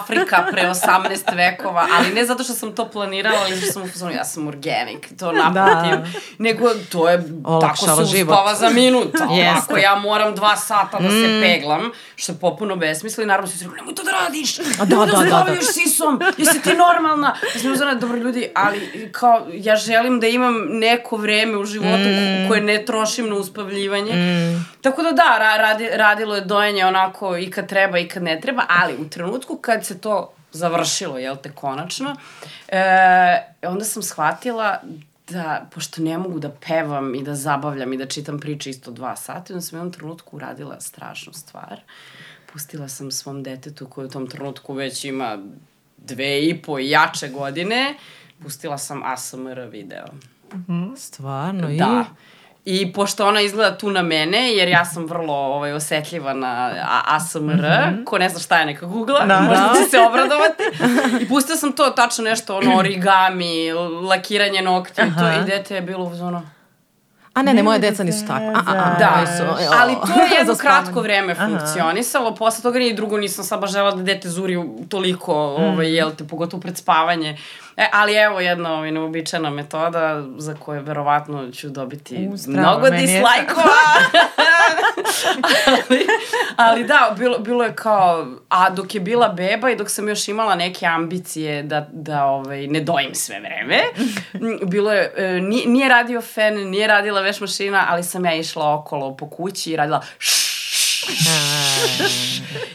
Afrika pre 18 vekova, ali ne zato što sam to planirala, ali što sam u ja sam organik, to naprotiv. Da. Nego, to je, Olakšava tako se uspava za minut. Ako ja moram dva sata da se mm. peglam, što je popuno besmislo i naravno svi se rekao, nemoj to da radiš, A da, da, da, da, da. sisom, jesi ti normalna? Ja sam uzana, dobro ljudi, ali kao, ja želim da imam neko vreme u životu mm. koje ne trošim na uspavljivanje. Mm. Tako da da, radi, radilo je dojenje onako i kad treba i kad ne treba, ali u trenutku kad se to završilo, jel te, konačno, e, onda sam shvatila da, pošto ne mogu da pevam i da zabavljam i da čitam priče isto dva sata, onda sam u jednom trenutku uradila strašnu stvar. Pustila sam svom detetu koji u tom trenutku već ima dve i po i jače godine, pustila sam ASMR video. Mm -hmm. Stvarno? I? Da. I pošto ona izgleda tu na mene, jer ja sam vrlo ovaj, osetljiva na ASMR, mm -hmm. ko ne zna šta je neka googla, da, možda da. će se obradovati. I pustila sam to tačno nešto, ono origami, lakiranje nokti i to, i dete je bilo uz ono... A ne, ne, moje deca nisu tako. A, a, a, da, su, ali to je jedno kratko vreme funkcionisalo, posle toga nije drugo nisam sad baš žela da dete zuri toliko, ovaj, jel te, pogotovo pred spavanje. E, ali evo jedna ovaj, neobičajna metoda za koju verovatno ću dobiti U, mnogo dislajkova. ali, ali da, bilo, bilo je kao, a dok je bila beba i dok sam još imala neke ambicije da, da ovaj, ne dojim sve vreme, bilo je, e, nije, nije radio fen, nije radila veš mašina, ali sam ja išla okolo po kući i radila šš,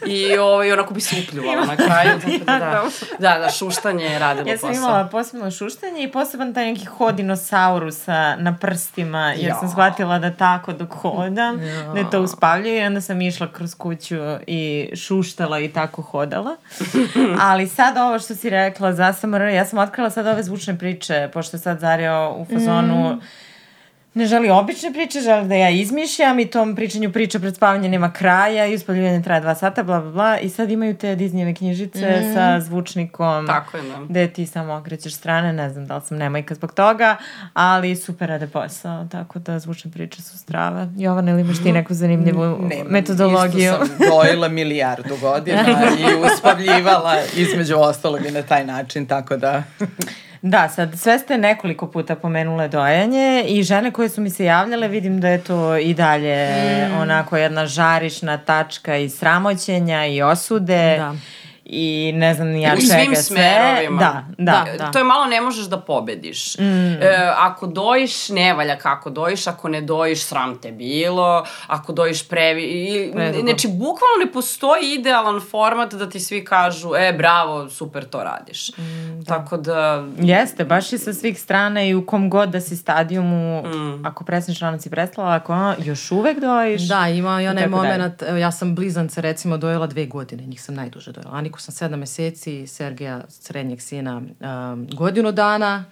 I ovaj, onako bi se upljuvala na kraju. Tako da, da, da, da, šuštanje je radilo posao. Ja sam imala posebno šuštanje i poseban taj neki hod dinosaurusa na prstima, jer jo. sam shvatila da tako dok hodam, jo. da to uspavljaju i onda sam išla kroz kuću i šuštala i tako hodala. Ali sad ovo što si rekla za SMR, ja sam otkrila sad ove zvučne priče, pošto je sad Zario u fazonu mm ne želi obične priče, želi da ja izmišljam i tom pričanju priča pred spavanje nema kraja i uspaljivanje traje dva sata, bla, bla, bla. I sad imaju te Disneyve knjižice mm. sa zvučnikom. Tako je, da. Gde ti samo okrećeš strane, ne znam da li sam nemojka zbog toga, ali super rade posao, tako da zvučne priče su strave. Jovana, ili imaš ti neku zanimljivu ne, metodologiju? Isto sam dojela milijardu godina i uspavljivala između ostalog i na taj način, tako da... Da, sad sve ste nekoliko puta pomenule dojenje i žene koje su mi se javljale vidim da je to i dalje mm. onako jedna žarišna tačka i sramoćenja i osude. Da i ne znam ni ja čega sve. U svim smerovima. Da, da, da, da. To je malo ne možeš da pobediš. Mm. E, ako dojiš, ne valja kako dojiš, ako ne dojiš, sram te bilo, ako dojiš previ... I, znači, bukvalno ne postoji idealan format da ti svi kažu, e, bravo, super, to radiš. Mm, da. Tako da... Jeste, baš i sa svih strana i u kom god da si stadijumu, mm. ako presniš ranac i prestala, ako ono, još uvek dojiš. Da, ima i onaj moment, ja sam blizance recimo dojela dve godine, njih sam najduže dojela. Aniku sam sedam meseci, Sergeja, srednjeg sina, um, godinu dana,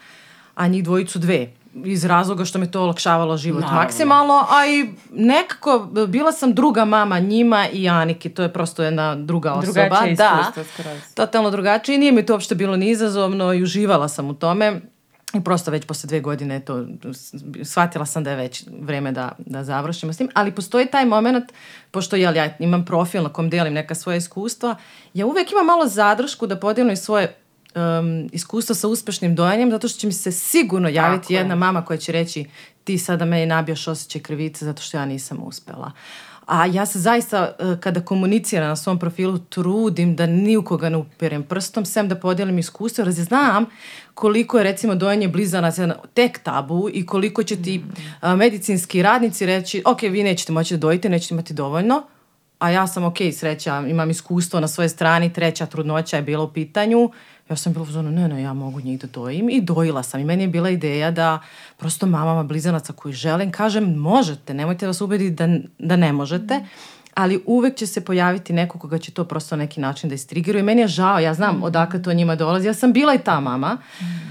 a njih dvojicu dve iz razloga što me to olakšavalo život Naravno. maksimalno, a i nekako bila sam druga mama njima i Aniki, to je prosto jedna druga osoba. Drugačije da, skroz. totalno drugačije i nije mi to uopšte bilo ni izazovno i uživala sam u tome I prosto već posle dve godine to, shvatila sam da je već vreme da, da završimo s tim, ali postoji taj moment, pošto jel, ja imam profil na kom delim neka svoja iskustva, ja uvek imam malo zadršku da podijelim svoje um, iskustvo sa uspešnim dojanjem, zato što će mi se sigurno javiti Tako jedna je. mama koja će reći ti sada meni nabijaš osjećaj krivice zato što ja nisam uspela. A ja se zaista, e, kada komuniciram na svom profilu, trudim da ni u koga ne uperem prstom, sem da podijelim iskustvo, jer znam koliko je recimo dojenje blizanaca tek tabu i koliko će ti mm. medicinski radnici reći, ok, vi nećete moći da dojite, nećete imati dovoljno, a ja sam ok, sreća, imam iskustvo na svojoj strani, treća trudnoća je bila u pitanju, ja sam bila u ne, ne, ja mogu njih da dojim i dojila sam. I meni je bila ideja da prosto mamama blizanaca koji želim kažem možete, nemojte vas ubediti da, da ne možete, ali uvek će se pojaviti neko koga će to prosto na neki način da istrigiruje. Meni je žao, ja znam odakle to njima dolazi. Ja sam bila i ta mama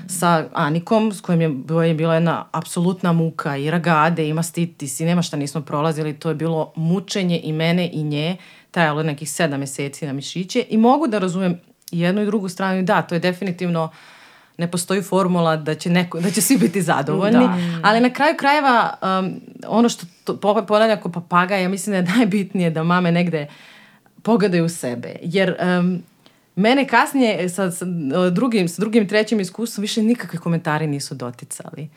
sa Anikom, s kojim je, je bila jedna apsolutna muka i ragade, ima stitis i nema šta nismo prolazili. To je bilo mučenje i mene i nje. Trajalo nekih sedam meseci na mišiće i mogu da razumem jednu i drugu stranu. Da, to je definitivno ne postoji formula da će, neko, da će svi biti zadovoljni, da. ali na kraju krajeva um, ono što to, ponavlja ko papaga, ja mislim da je najbitnije da mame negde pogledaju u sebe, jer um, mene kasnije sa, sa, drugim, sa drugim, trećim iskustvom više nikakve komentari nisu doticali.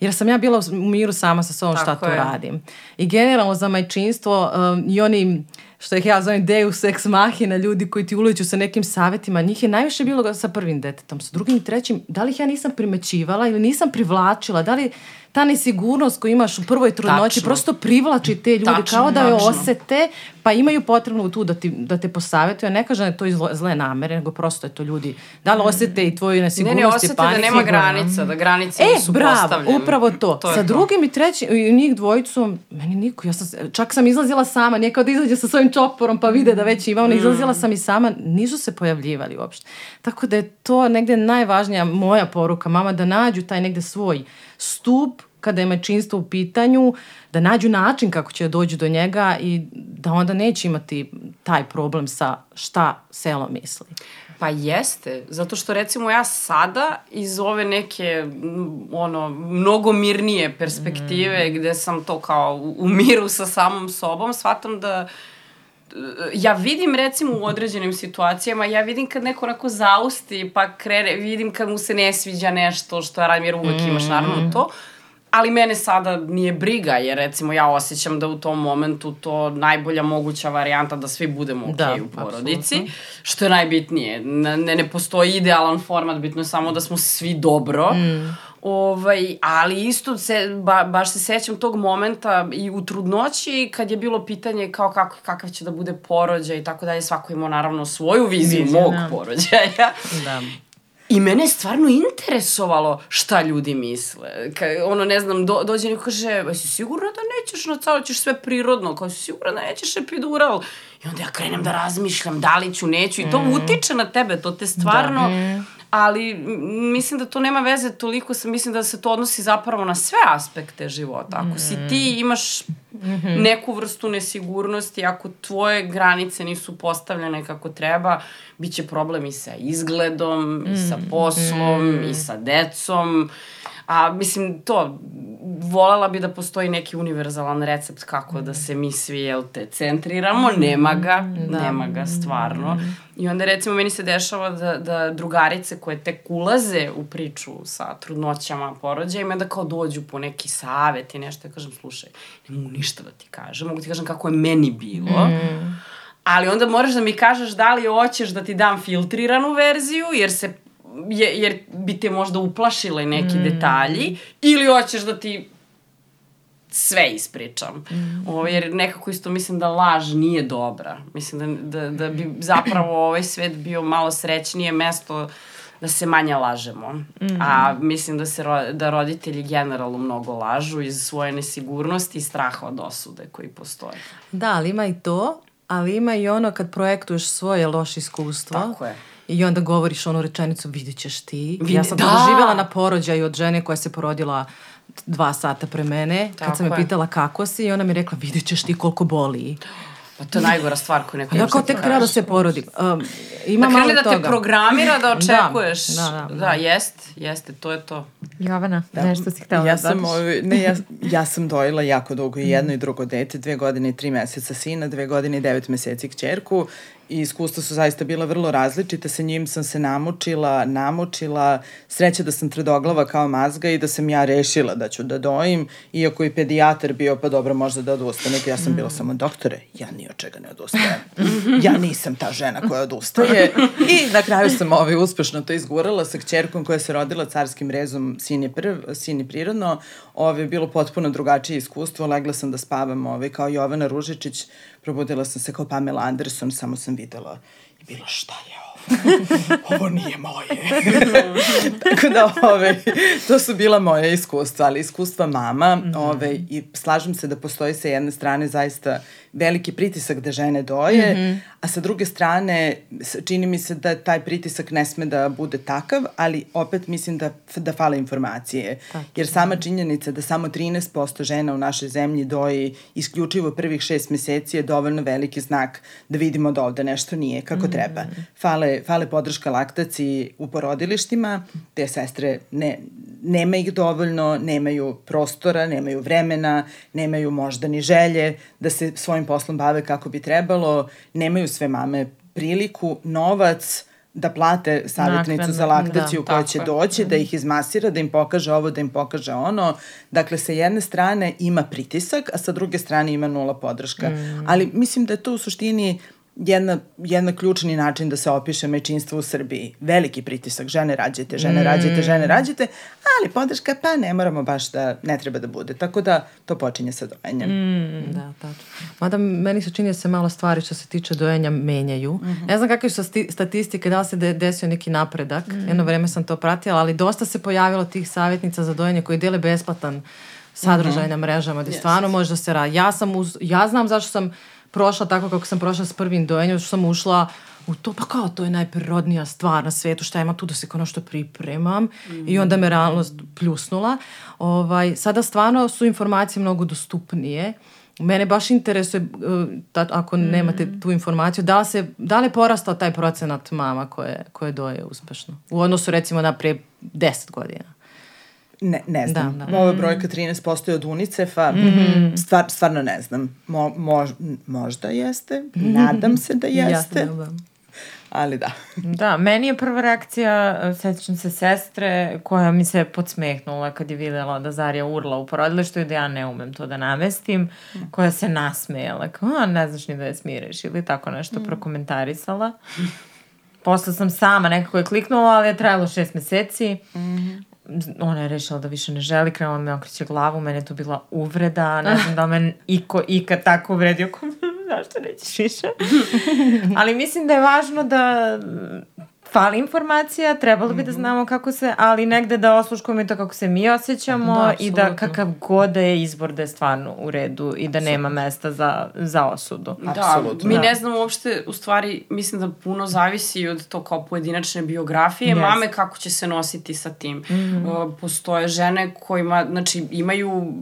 Jer sam ja bila u miru sama sa sobom šta to radim. I generalno za majčinstvo um, i oni što ih ja zovem deus ex machina, ljudi koji ti uleću sa nekim savetima, njih je najviše bilo sa prvim detetom, sa drugim i trećim, da li ih ja nisam primećivala ili nisam privlačila, da li ta nesigurnost koju imaš u prvoj trudnoći prosto privlači te ljude tačno, kao da je osete, pa imaju potrebno tu da, ti, da te posavetuju. Ne kažem da je to iz zle namere, nego prosto je to ljudi. Da li osete i tvoju nesigurnost ne, ne, osete da nema granica, da granice e, nisu bravo, postavljene. upravo to. to sa drugim to. i trećim, i njih dvojicom, meni niko, ja sam, čak sam izlazila sama, nije kao da izađe sa svojim čoporom pa vide da već ima, ona mm. izlazila sam i sama, nisu se pojavljivali uopšte. Tako da je to negde najvažnija moja poruka, mama, da nađu taj negde svoj stup kada je mečinstvo u pitanju, da nađu način kako će da dođu do njega i da onda neće imati taj problem sa šta selo misli. Pa jeste, zato što recimo ja sada iz ove neke ono, mnogo mirnije perspektive mm. gde sam to kao u miru sa samom sobom, shvatam da ja vidim recimo u određenim situacijama, ja vidim kad neko onako zausti pa krene, vidim kad mu se ne sviđa nešto što ja radim jer uvek mm. imaš naravno to, ali mene sada nije briga, jer recimo ja osjećam da u tom momentu to najbolja moguća varijanta da svi budemo ok da, u porodici, absolutno. što je najbitnije. Ne, ne postoji idealan format, bitno je samo da smo svi dobro. Mm. Ovaj, ali isto se, ba, baš se sećam tog momenta i u trudnoći kad je bilo pitanje kao kako, kakav će da bude porođaj i tako dalje, svako imao naravno svoju viziju Vizija, mog da. porođaja. Da. I mene je stvarno interesovalo šta ljudi misle. Ka, ono, ne znam, do, dođe neko kaže, jesi sigurna da nećeš na calo, ćeš sve prirodno, kao si sigurna da nećeš epidural. I onda ja krenem da razmišljam da li ću, neću. I to mm. utiče na tebe, to te stvarno... Da. Mm ali mislim da to nema veze toliko sa, mislim da se to odnosi zapravo na sve aspekte života. Ako mm. si ti imaš mm -hmm. neku vrstu nesigurnosti, ako tvoje granice nisu postavljene kako treba, bit će problem i sa izgledom, mm. i sa mm. poslom, mm. i sa decom. A mislim, to, volela bi da postoji neki univerzalan recept kako da se mi svi, jel te, centriramo, nema ga, da. nema ga stvarno. I onda recimo meni se dešava da, da drugarice koje tek ulaze u priču sa trudnoćama, porođajima, da kao dođu po neki savet i nešto, ja kažem, slušaj, ne mogu ništa da ti kažem, mogu ti kažem kako je meni bilo, mm. ali onda moraš da mi kažeš da li hoćeš da ti dam filtriranu verziju, jer se je, jer bi te možda uplašile neki mm. detalji, ili hoćeš da ti sve ispričam. Mm. Ovo, jer nekako isto mislim da laž nije dobra. Mislim da, da, da bi zapravo ovaj svet bio malo srećnije mesto da se manje lažemo. Mm. A mislim da se ro, da roditelji generalno mnogo lažu iz svoje nesigurnosti i straha od osude koji postoje. Da, ali ima i to, ali ima i ono kad projektuješ svoje loše iskustvo. Tako je I onda govoriš onu rečenicu, vidit ćeš ti. Vidi, ja sam da. doživjela na porođaju od žene koja se porodila dva sata pre mene, Tako kad sam je pitala kako si i ona mi rekla, vidit ćeš ti koliko boli. Pa to je najgora stvar koju neko Ja kao tek treba da se porodim. Um, ima da malo da toga. te programira da očekuješ. Da, da, da. da jest, jeste, to je to. Jovana, da. nešto si htela ja da sam, ovaj, ne, ja, ja sam dojela jako dugo i jedno i drugo dete, dve godine i tri meseca sina, dve godine i devet meseci kćerku i iskustva su zaista bila vrlo različite, sa njim sam se namučila, namučila, sreća da sam tvrdoglava kao mazga i da sam ja rešila da ću da dojim, iako i pedijatar bio, pa dobro, možda da odustane, ja sam bila samo doktore, ja ni od čega ne odustajem. Ja nisam ta žena koja odustaje. I na kraju sam ovaj, uspešno to izgurala sa kćerkom koja se rodila carskim rezom, sin je, prv, sin je prirodno, ovaj, bilo potpuno drugačije iskustvo, legla sam da spavam ovaj, kao Jovana Ružičić, probudila sam se kao Pamela Anderson, samo sam videla i bila šta je ovo? ovo nije moje. Tako da, ove, to su bila moja iskustva, ali iskustva mama, mm -hmm. ove, i slažem se da postoji sa jedne strane zaista veliki pritisak da žene doje, mm -hmm. a sa druge strane čini mi se da taj pritisak ne sme da bude takav, ali opet mislim da, da fale informacije. Tako. Jer sama činjenica da samo 13% žena u našoj zemlji doji isključivo prvih šest meseci je dovoljno veliki znak da vidimo da ovde nešto nije kako mm -hmm. treba. Fale, fale podrška laktaciji u porodilištima, te sestre ne, nema ih dovoljno, nemaju prostora, nemaju vremena, nemaju možda ni želje da se svojim poslom bave kako bi trebalo, nemaju sve mame priliku, novac, da plate savjetnicu za laktaciju da, koja će doći, da ih izmasira, da im pokaže ovo, da im pokaže ono. Dakle, sa jedne strane ima pritisak, a sa druge strane ima nula podrška. Mm. Ali mislim da je to u suštini jedna, jedna ključni način da se opiše mečinstvo u Srbiji. Veliki pritisak, žene rađete, žene mm. rađete, žene rađete, ali podrška pa ne moramo baš da, ne treba da bude. Tako da to počinje sa dojenjem. Mm. Da, tačno. Mada meni se čini da se malo stvari što se tiče dojenja menjaju. Mm -hmm. Ne znam kakve su statistike, da li se de, desio neki napredak. Mm. Jedno vreme sam to pratila, ali dosta se pojavilo tih savjetnica za dojenje koji dele besplatan sadržaj mm -hmm. na mrežama, gde yes. stvarno može da se radi. Ja sam uz, ja znam zašto sam prošla tako kako sam prošla s prvim dojenjem, što sam ušla u to, pa kao to je najprirodnija stvar na svetu, šta ima tu da se kao što pripremam mm. i onda me realnost pljusnula. Ovaj, sada stvarno su informacije mnogo dostupnije. Mene baš interesuje, da, ako mm. nemate tu informaciju, da li, se, da li je porastao taj procenat mama koje, koje doje uspešno? U odnosu recimo na pre 10 godina. Ne, ne znam. Da, da. Ova brojka 13% je od UNICEF-a. Mm -hmm. Stvar, stvarno ne znam. Mo, mož, možda jeste. Nadam se da jeste. Jasno, da. Ali da. Da, meni je prva reakcija, sećam se sestre koja mi se podsmehnula kad je videla da Zarija urla u porodilištu i da ja ne umem to da namestim, koja se nasmejala, kao, a ne znaš ni da je smireš ili tako nešto mm. prokomentarisala. Posle sam sama nekako je kliknula, ali je trajalo šest meseci. Mm -hmm ona je rešila da više ne želi, krenula me okreće glavu, mene je to bila uvreda, ne znam da me iko ikad tako uvredio, zašto nećeš više? Ali mislim da je važno da fali informacija, trebalo bi da mhm. znamo kako se, ali negde da osluškujemo i to kako se mi osjećamo da, i da kakav god da je izbor da je stvarno u redu i da nema mesta za, za osudu. Da, Absolutno. mi da. ne znamo uopšte, u stvari, mislim da puno zavisi od to kao pojedinačne biografije, yes. mame kako će se nositi sa tim. Mm -hmm. Postoje žene kojima, znači, imaju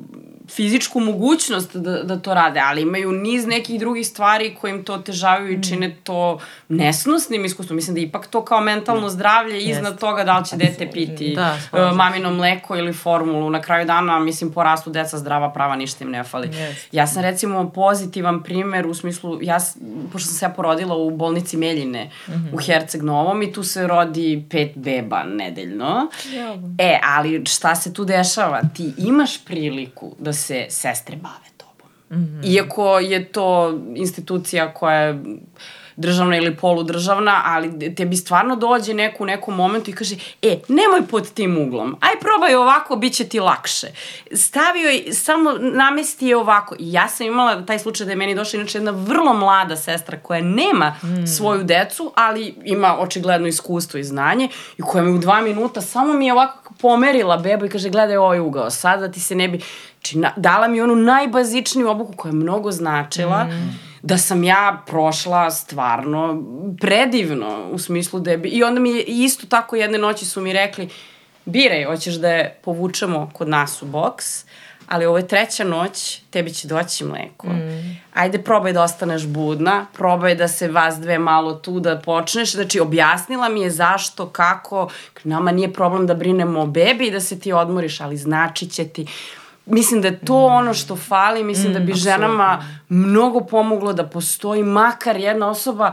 fizičku mogućnost da, da to rade, ali imaju niz nekih drugih stvari koje im to otežavaju i čine to nesnosnim iskustvom. Mislim da ipak to kao mentalno zdravlje iznad Jest. toga da li će dete piti da, uh, mamino mleko ili formulu. Na kraju dana, mislim, porastu deca zdrava prava, ništa im ne fali. Jest. Ja sam recimo pozitivan primer u smislu, ja, pošto sam se ja porodila u bolnici Meljine mm -hmm. u Herceg Novom i tu se rodi pet beba nedeljno. Ja. E, ali šta se tu dešava? Ti imaš priliku da se sestre bave tobom. Mm -hmm. Iako je to institucija koja je državna ili poludržavna, ali tebi stvarno dođe neko u nekom momentu i kaže, e, nemoj pod tim uglom, aj probaj ovako, bit će ti lakše. Stavio je, samo namesti je ovako. I ja sam imala taj slučaj da je meni došla inače jedna vrlo mlada sestra koja nema mm. svoju decu, ali ima očigledno iskustvo i znanje i koja mi u dva minuta samo mi je ovako pomerila bebu i kaže, gledaj ovaj ugao, sada ti se ne bi... Znači, na, dala mi onu najbazičniju obuku koja je mnogo značila. Mm da sam ja prošla stvarno predivno u smislu da je... I onda mi je isto tako jedne noći su mi rekli biraj, hoćeš da je povučemo kod nas u boks, ali ovo je treća noć, tebi će doći mleko. Mm. ajde probaj da ostaneš budna, probaj da se vas dve malo tu da počneš, znači objasnila mi je zašto, kako, nama nije problem da brinemo o bebi i da se ti odmoriš, ali znači će ti, mislim da je to mm. ono što fali, mislim mm, da bi absolutno. ženama mnogo pomoglo da postoji makar jedna osoba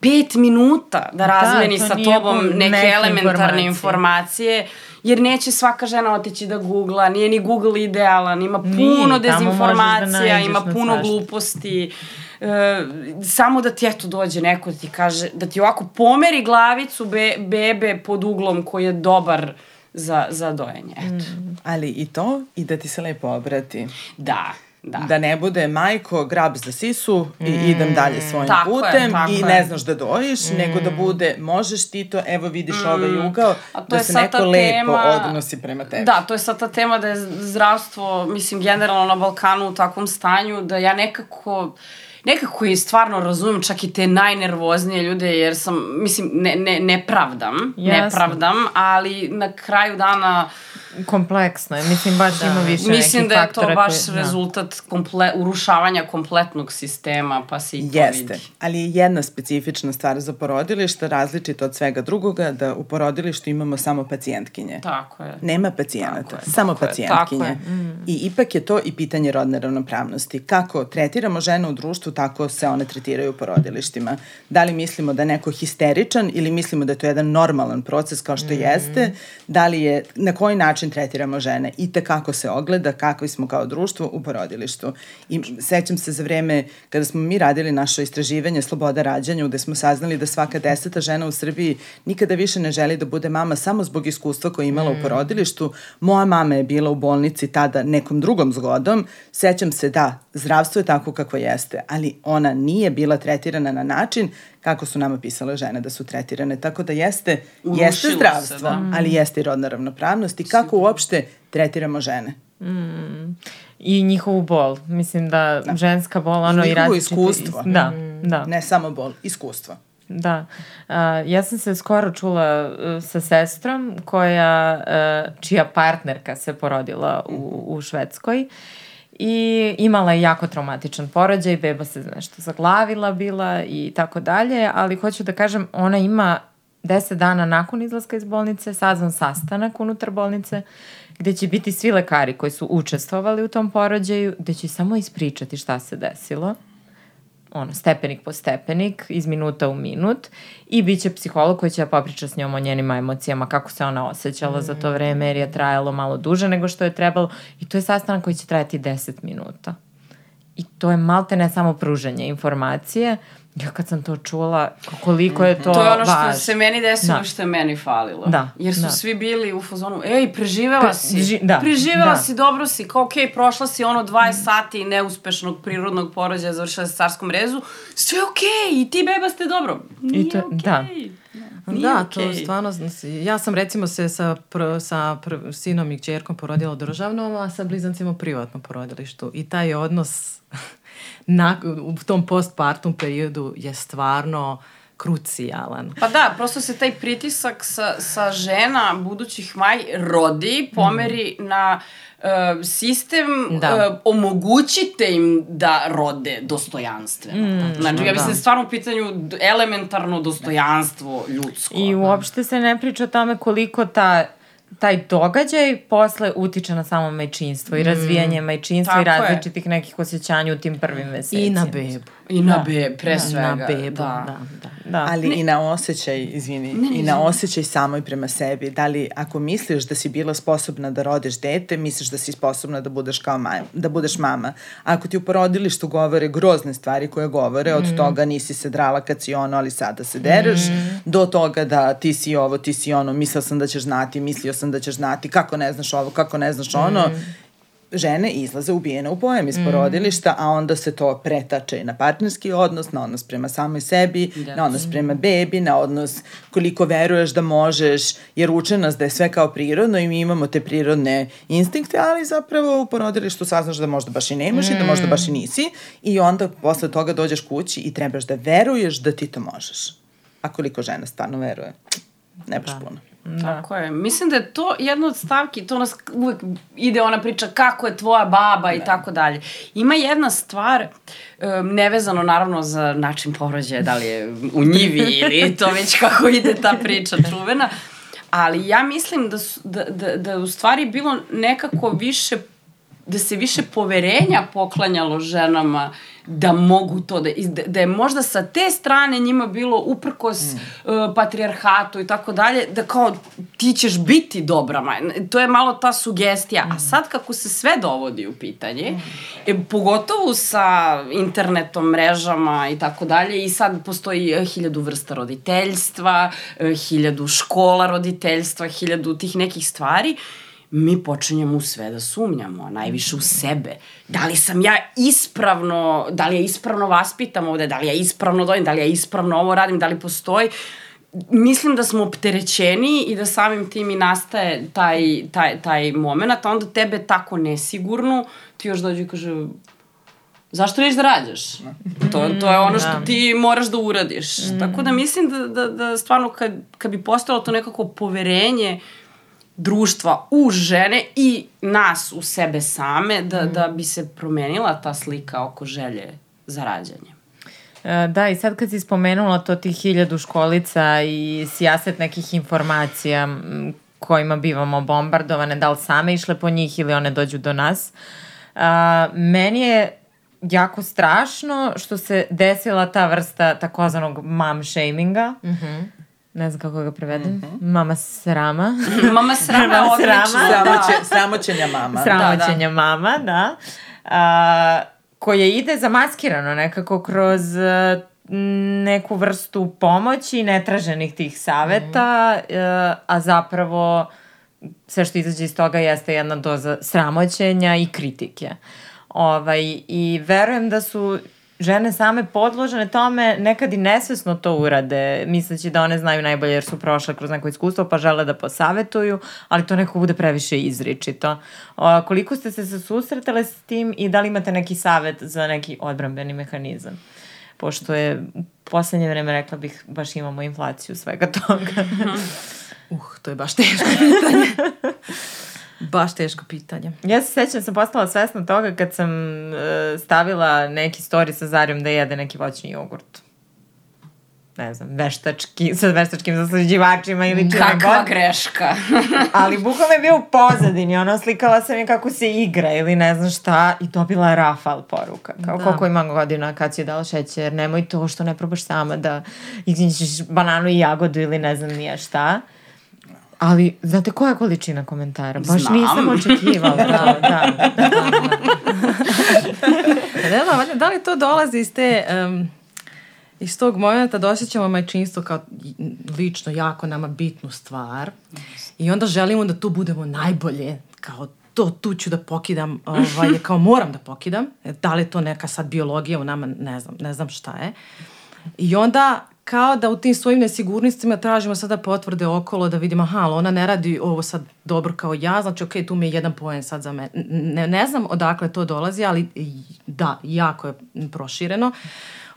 pet minuta da, da razmeni da, sa tobom neke, neke elementarne informacije. informacije jer neće svaka žena otići da googla, nije ni Google idealan, ima puno Nije, dezinformacija, da ima puno svašta. gluposti. E, samo da ti eto dođe neko da ti kaže, da ti ovako pomeri glavicu be, bebe pod uglom koji je dobar za, za dojenje. Eto. Mm. Ali i to i da ti se lepo obrati. Da. Da. da ne bude majko grab za sisu i mm. idem dalje svojim tako putem je, i ne znaš da dojiš, mm. nego da bude možeš ti to, evo vidiš mm. ovaj ugao, da se neko tema, lepo odnosi prema tebi. Da, to je sad ta tema da je zdravstvo, mislim, generalno na Balkanu u takvom stanju, da ja nekako nekako i stvarno razumem čak i te najnervoznije ljude jer sam, mislim, ne, ne, ne pravdam, Jasne. ne pravdam, ali na kraju dana kompleksno je, mislim baš da. ima više Mislim da je to baš koje, da. rezultat komple, urušavanja kompletnog sistema, pa se i to Jeste, vidi. ali je jedna specifična stvar za porodilište, različito od svega drugoga, da u porodilištu imamo samo pacijentkinje. Tako je. Nema pacijenata, samo tako pacijentkinje. Je, tako je. Mm. I ipak je to i pitanje rodne ravnopravnosti. Kako tretiramo žene u društvu, tako se one tretiraju u porodilištima. Da li mislimo da je neko histeričan ili mislimo da je to jedan normalan proces kao što mm. jeste, da li je, na koji način način tretiramo žene i te kako se ogleda, kakvi smo kao društvo u porodilištu. I sećam se za vreme kada smo mi radili naše istraživanje Sloboda rađanja, gde smo saznali da svaka deseta žena u Srbiji nikada više ne želi da bude mama samo zbog iskustva koje je imala mm. u porodilištu. Moja mama je bila u bolnici tada nekom drugom zgodom. Sećam se da zdravstvo je tako kako jeste, ali ona nije bila tretirana na način kako su nama pisale žene da su tretirane. Tako da jeste, Urušilo jeste zdravstvo, se, da. ali jeste i rodna ravnopravnost i kako uopšte tretiramo žene. Mm. I njihovu bol. Mislim da, da. ženska bol, ono i, i različite... iskustvo. Da, mm. da. Ne samo bol, iskustvo. Da. Uh, ja sam se skoro čula uh, sa sestrom koja, uh, čija partnerka se porodila u, u Švedskoj i imala je jako traumatičan porođaj, beba se nešto zaglavila bila i tako dalje, ali hoću da kažem, ona ima 10 dana nakon izlaska iz bolnice sazvan sastanak unutar bolnice gde će biti svi lekari koji su učestvovali u tom porođaju, gde će samo ispričati šta se desilo ono, stepenik po stepenik, iz minuta u minut i bit će psiholog koji će da popriča s njom o njenim emocijama, kako se ona osjećala mm. za to vreme, jer je trajalo malo duže nego što je trebalo i to je sastanak koji će trajati 10 minuta. I to je malte ne samo pruženje informacije, Ja kad sam to čula, koliko je to To je ono što važ. se meni desilo da. što je meni falilo. Da. Jer su da. svi bili u fazonu, ej, preživela pa, si. Ži, da. Preživela da. si, dobro si. Kao, okej, okay, prošla si ono 20 sati neuspešnog prirodnog porođaja, završila se carskom rezu. Sve okej, okay, i ti beba ste dobro. Nije I to, okej. Okay. Da. Nije da, okay. to stvarno, ja sam recimo se sa, pr, sa pr, sinom i čerkom porodila u državnom, a sa blizancima u privatnom porodilištu. I taj odnos na, u tom postpartum periodu je stvarno krucijalan. Pa da, prosto se taj pritisak sa, sa žena budućih maj rodi, pomeri mm. na uh, sistem, da. uh, omogućite im da rode dostojanstveno. Mm, znači, ja mislim da. stvarno u pitanju elementarno dostojanstvo ljudsko. I uopšte se ne priča o tome koliko ta taj događaj posle utiče na samo majčinstvo i mm. razvijanje majčinstva i različitih je. nekih osjećanja u tim prvim mesecima. I na bebu. I na da. beb, pre da. svega. Na bebu, da. da, da. da. Ali ne. i na osjećaj, izvini, ne, ne, i na osjećaj samoj prema sebi. Da li, ako misliš da si bila sposobna da rodiš dete, misliš da si sposobna da budeš kao mama, da budeš mama. Ako ti u porodilištu govore grozne stvari koje govore, od mm. toga nisi se drala kad si ono, ali sada se dereš, mm. do toga da ti si ovo, ti si ono, mislio sam da ćeš znati, mislio sam da ćeš znati, kako ne znaš ovo, kako ne znaš ono, mm žene izlaze ubijene u pojem iz mm. porodilišta, a onda se to pretače na partnerski odnos, na odnos prema samoj sebi, da. na odnos prema bebi, na odnos koliko veruješ da možeš, jer uče nas da je sve kao prirodno i mi imamo te prirodne instinkte, ali zapravo u porodilištu saznaš da možda baš i nemaš mm. i da možda baš i mm. nisi i onda posle toga dođeš kući i trebaš da veruješ da ti to možeš. A koliko žena stvarno veruje? Ne baš da. puno. Da. Tako je. Mislim da je to jedna od stavki, to nas uvek ide ona priča kako je tvoja baba i da. tako dalje. Ima jedna stvar, um, nevezano naravno za način porođaja, da li je u njivi ili to već kako ide ta priča čuvena, ali ja mislim da, su, da, da, da u stvari bilo nekako više da se više poverenja poklanjalo ženama da mogu to da, da, je možda sa te strane njima bilo uprkos mm. uh, patrijarhatu i tako dalje, da kao ti ćeš biti dobra. To je malo ta sugestija. Mm. A sad kako se sve dovodi u pitanje, mm. e, pogotovo sa internetom, mrežama i tako dalje, i sad postoji e, hiljadu vrsta roditeljstva, e, hiljadu škola roditeljstva, hiljadu tih nekih stvari, uh, mi počinjemo u sve da sumnjamo, najviše u sebe. Da li sam ja ispravno, da li ja ispravno vaspitam ovde, da li ja ispravno dojim, da li ja ispravno ovo radim, da li postoji. Mislim da smo opterećeni i da samim tim i nastaje taj, taj, taj moment, a onda tebe tako nesigurno, ti još dođe i kaže, zašto neš da rađaš? To, to je ono što da. ti moraš da uradiš. Mm. Tako da mislim da, da, da stvarno kad, kad bi postalo to nekako poverenje društva u žene i nas u sebe same da, mm. da bi se promenila ta slika oko želje za rađanje. E, da, i sad kad si spomenula to tih hiljadu školica i sijaset nekih informacija kojima bivamo bombardovane, da li same išle po njih ili one dođu do nas, a, meni je jako strašno što se desila ta vrsta takozvanog mom shaminga, mm -hmm ne znam kako ga prevedem, mm -hmm. mama srama. mama srama je odlično. Sramoće, da. Sramoćenja mama. Sramoćenja da, da. mama, da. A, koje ide zamaskirano nekako kroz a, neku vrstu pomoći, netraženih tih saveta, mm -hmm. a zapravo sve što izađe iz toga jeste jedna doza sramoćenja i kritike. Ovaj, I verujem da su žene same podložene tome nekad i nesvesno to urade, misleći da one znaju najbolje jer su prošle kroz neko iskustvo pa žele da posavetuju, ali to neko bude previše izričito. O, koliko ste se susretale s tim i da li imate neki savet za neki odbrambeni mehanizam? Pošto je u poslednje vreme rekla bih baš imamo inflaciju svega toga. uh, to je baš teško pitanje. Baš teško pitanje. Ja se sećam da sam postala svesna toga kad sam uh, stavila neki story sa Zarijom da jede neki voćni jogurt. Ne znam, veštački, sa veštačkim zaslađivačima ili čime Kakva god. greška. Ali bukvalno je bio u pozadini, ono, slikala sam je kako se igra ili ne znam šta i dobila je Rafal poruka. Kao da. koliko ima godina kad si je dala šećer, nemoj to što ne probaš sama da izničiš bananu i jagodu ili ne znam nije šta. Ali, znate koja količina komentara? Baš Znam. nisam očekivala. da, da, da. da, da, da li to dolazi iz te... Um, iz tog momenta da osjećamo majčinstvo kao lično jako nama bitnu stvar i onda želimo da tu budemo najbolje, kao to tu ću da pokidam, ovaj, kao moram da pokidam, da li je to neka sad biologija u nama, ne znam, ne znam šta je. I onda kao da u tim svojim nesigurnostima tražimo sada potvrde okolo da vidimo, aha, ona ne radi ovo sad dobro kao ja, znači ok, tu mi je jedan poen sad za mene. Ne, ne znam odakle to dolazi, ali da, jako je prošireno.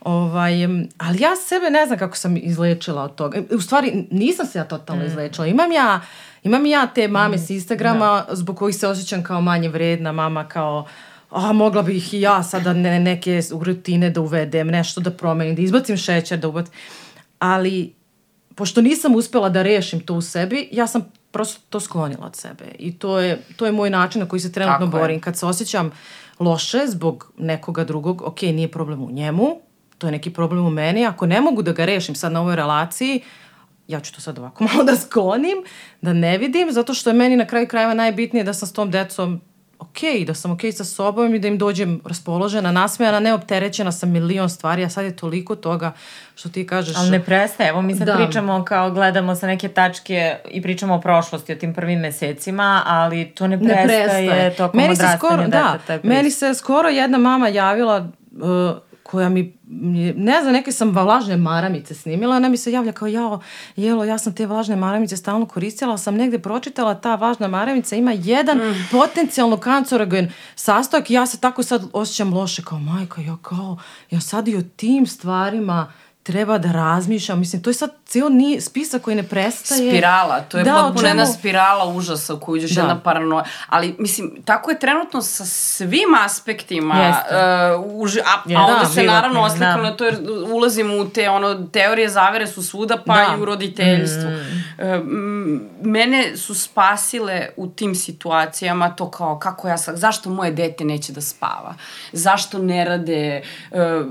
Ovaj, ali ja sebe ne znam kako sam izlečila od toga. U stvari, nisam se ja totalno mm. izlečila. Imam ja, imam ja te mame mm. s Instagrama da. zbog kojih se osjećam kao manje vredna, mama kao a mogla bih i ja sada ne, neke rutine da uvedem, nešto da promenim, da izbacim šećer, da ubacim. Ali, pošto nisam uspela da rešim to u sebi, ja sam prosto to sklonila od sebe. I to je, to je moj način na koji se trenutno Tako borim. Je. Kad se osjećam loše zbog nekoga drugog, ok, nije problem u njemu, to je neki problem u meni. Ako ne mogu da ga rešim sad na ovoj relaciji, ja ću to sad ovako malo da sklonim, da ne vidim, zato što je meni na kraju krajeva najbitnije da sam s tom decom ok, da sam ok sa sobom i da im dođem raspoložena, nasmejana, neopterećena sa milion stvari, a sad je toliko toga što ti kažeš... Ali ne prestaje, evo mi sad da. pričamo kao gledamo sa neke tačke i pričamo o prošlosti, o tim prvim mesecima, ali to ne prestaje, ne prestaje. tokom meni se skoro, da, meni se skoro jedna mama javila uh, koja mi, ne znam, neke sam vlažne maramice snimila, ona mi se javlja kao, jao, jelo, ja sam te vlažne maramice stalno koristila, sam negde pročitala, ta važna maramica ima jedan mm. potencijalno kancerogen sastojak i ja se tako sad osjećam loše, kao, majka, ja kao, ja sad i o tim stvarima treba da razmišljam. Mislim, to je sad cijel ni spisak koji ne prestaje. Spirala, to je da, potpuno jedna spirala užasa u koju uđeš da. jedna paranoja. Ali, mislim, tako je trenutno sa svim aspektima. Uh, uži, a, je, a onda da, se naravno oslikam da. na to jer ulazimo u te ono, teorije zavere su svuda, pa da. i u roditeljstvu. Mm. Uh, mene su spasile u tim situacijama to kao kako ja sam, zašto moje dete neće da spava? Zašto ne rade? Uh, uh,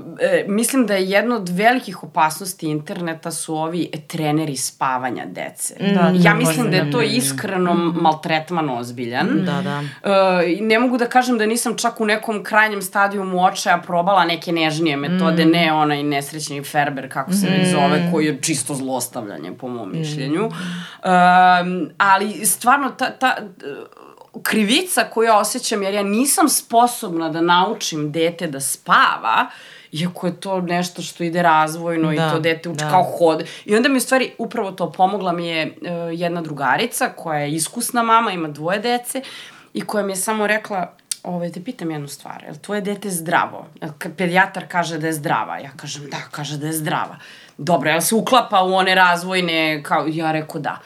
mislim da je jedno od velikih opasnosti interneta su ovi treneri spavanja dece. Da, ja mislim da je to iskreno mm. maltretman ozbiljan. Da, da. Uh, ne mogu da kažem da nisam čak u nekom krajnjem stadijumu očaja probala neke nežnije metode, mm. ne onaj nesrećni Ferber, kako se mm. zove, koji je čisto zlostavljanje po mom mm. mišljenju. Um, ali stvarno ta, ta krivica koju ja osjećam, jer ja nisam sposobna da naučim dete da spava, iako je to nešto što ide razvojno da, i to dete uči da. kao hod. I onda mi u stvari upravo to pomogla mi je uh, jedna drugarica koja je iskusna mama, ima dvoje dece i koja mi je samo rekla, ovaj, te pitam jednu stvar, je li tvoje dete zdravo? Pedijatar kaže da je zdrava? Ja kažem da, kaže da je zdrava. Dobro, jel se uklapa u one razvojne, kao, ja rekao da.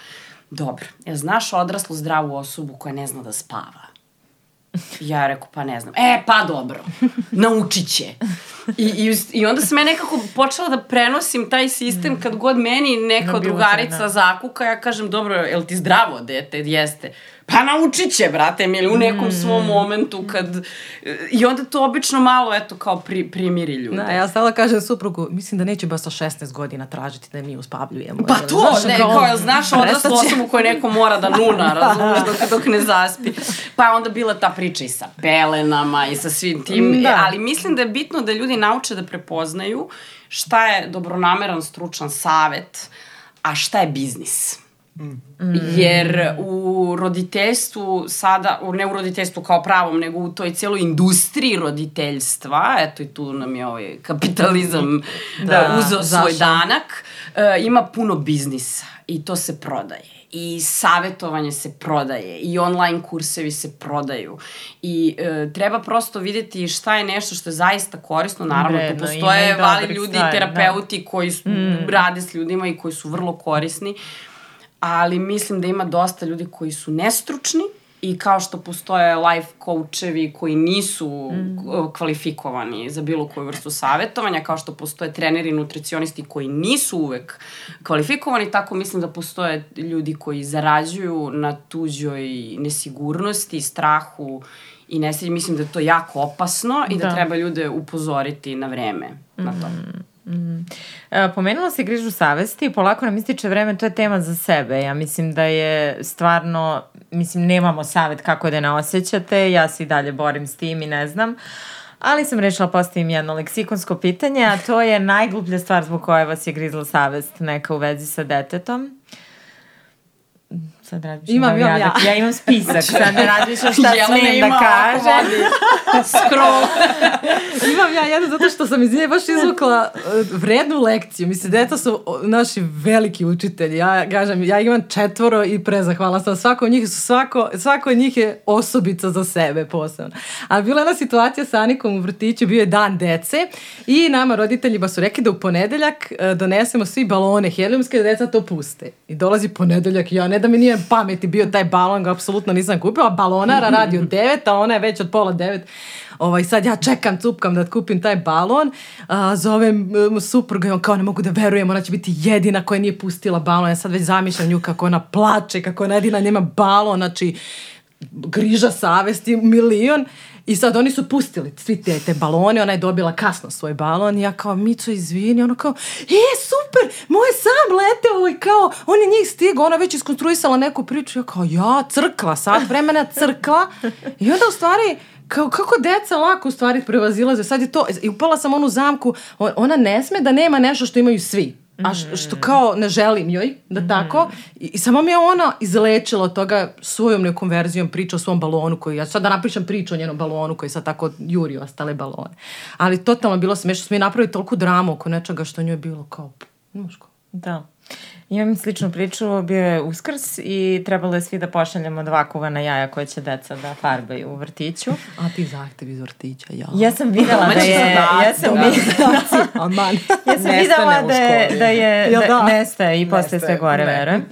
Dobro, jel znaš odraslu zdravu osobu koja ne zna da spava? Ja rekao, pa ne znam. E, pa dobro, naučit će. I, i, I onda sam ja nekako počela da prenosim taj sistem kad god meni neka drugarica da. zakuka, ja kažem, dobro, je li ti zdravo dete? Jeste. Pa naučit će, brate, mi u nekom mm. svom momentu kad... I onda to obično malo, eto, kao pri, primiri ljude. Da, ja stala kažem suprugu, mislim da neće baš sa 16 godina tražiti da mi uspavljujemo. Pa to, znaš, ne, kao, kao znaš odraslu osobu koju neko mora da nuna, razumeš, dok, dok ne zaspi. Pa je onda bila ta priča i sa pelenama i sa svim tim, da. ali mislim da je bitno da ljudi nauče da prepoznaju šta je dobronameran stručan savet, a šta je biznis. Mm. Jer u roditeljstvu sada, ne u roditeljstvu kao pravom, nego u toj cijeloj industriji roditeljstva, eto i tu nam je ovaj kapitalizam da, uzeo zašao. svoj danak, uh, ima puno biznisa i to se prodaje i savetovanje se prodaje i online kursevi se prodaju i e, treba prosto videti šta je nešto što je zaista korisno naravno Vredno, tu postoje vali ljudi stvari, terapeuti da. koji su, mm. rade s ljudima i koji su vrlo korisni ali mislim da ima dosta ljudi koji su nestručni i kao što postoje life coachevi koji nisu mm. kvalifikovani za bilo koju vrstu savjetovanja, kao što postoje treneri nutricionisti koji nisu uvek kvalifikovani, tako mislim da postoje ljudi koji zarađuju na tuđoj nesigurnosti, strahu i nesreći. Mislim da je to jako opasno i da, da treba ljude upozoriti na vreme mm. na to. Mm. Pomenula se grižu savesti, polako nam ističe vreme, to je tema za sebe. Ja mislim da je stvarno, mislim, nemamo savet kako da ne osjećate, ja se i dalje borim s tim i ne znam. Ali sam rešila postavim jedno leksikonsko pitanje, a to je najgluplja stvar zbog koje vas je grizla savest neka u vezi sa detetom sad razmišljam. Imam, imam ja. Ja imam spisak, sad ne razmišljam šta smijem da kaže. Scroll. imam ja jedno zato što sam iz nje baš izvukla uh, vrednu lekciju. Mislim, deta su naši veliki učitelji. Ja kažem, ja imam četvoro i prezahvala sam. Svako od njih su, svako, svako od njih je osobica za sebe posebno. A bila jedna situacija sa Anikom u vrtiću, bio je dan dece i nama roditeljima su rekli da u ponedeljak uh, donesemo svi balone helijumske da deca to puste. I dolazi ponedeljak i ja ne da mi nije pameti bio taj balon, ga apsolutno nisam kupila. Balonara radi od 9, a ona je već od pola 9. Ovaj, sad ja čekam, cupkam da kupim taj balon, a, zovem um, supruga i on kao ne mogu da verujem, ona će biti jedina koja nije pustila balon. Ja sad već zamišljam nju kako ona plače, kako ona jedina nema balon, znači griža savesti milion. I sad oni su pustili svi te, te balone, ona je dobila kasno svoj balon i ja kao, Mico, izvini, ona kao, e, super, moj sam leteo i kao, on je njih stigao, ona već iskonstruisala neku priču, ja kao, ja, crkla, sad vremena crkla i onda u stvari, kao, kako deca lako u stvari prevazilaze, sad je to, i upala sam onu zamku, ona ne sme da nema nešto što imaju svi a što kao ne želim joj, da tako. I, i samo mi je ona izlečila od toga svojom nekom verzijom priča o svom balonu koji, ja sad da napišem priču o njenom balonu koji sad tako juri ostale balone. Ali totalno bilo smešno, smo mi napravili toliko dramu oko nečega što njoj je bilo kao, muško. Da. Imam sličnu priču, bio je uskrs i trebalo je svi da pošaljemo dva kuvana jaja koje će deca da farbaju u vrtiću. A ti zahtev iz vrtića, ja. Ja sam videla da je... Ja sam videla, ja sam videla da je, da je, da, nestaje i posle sve gore, verujem.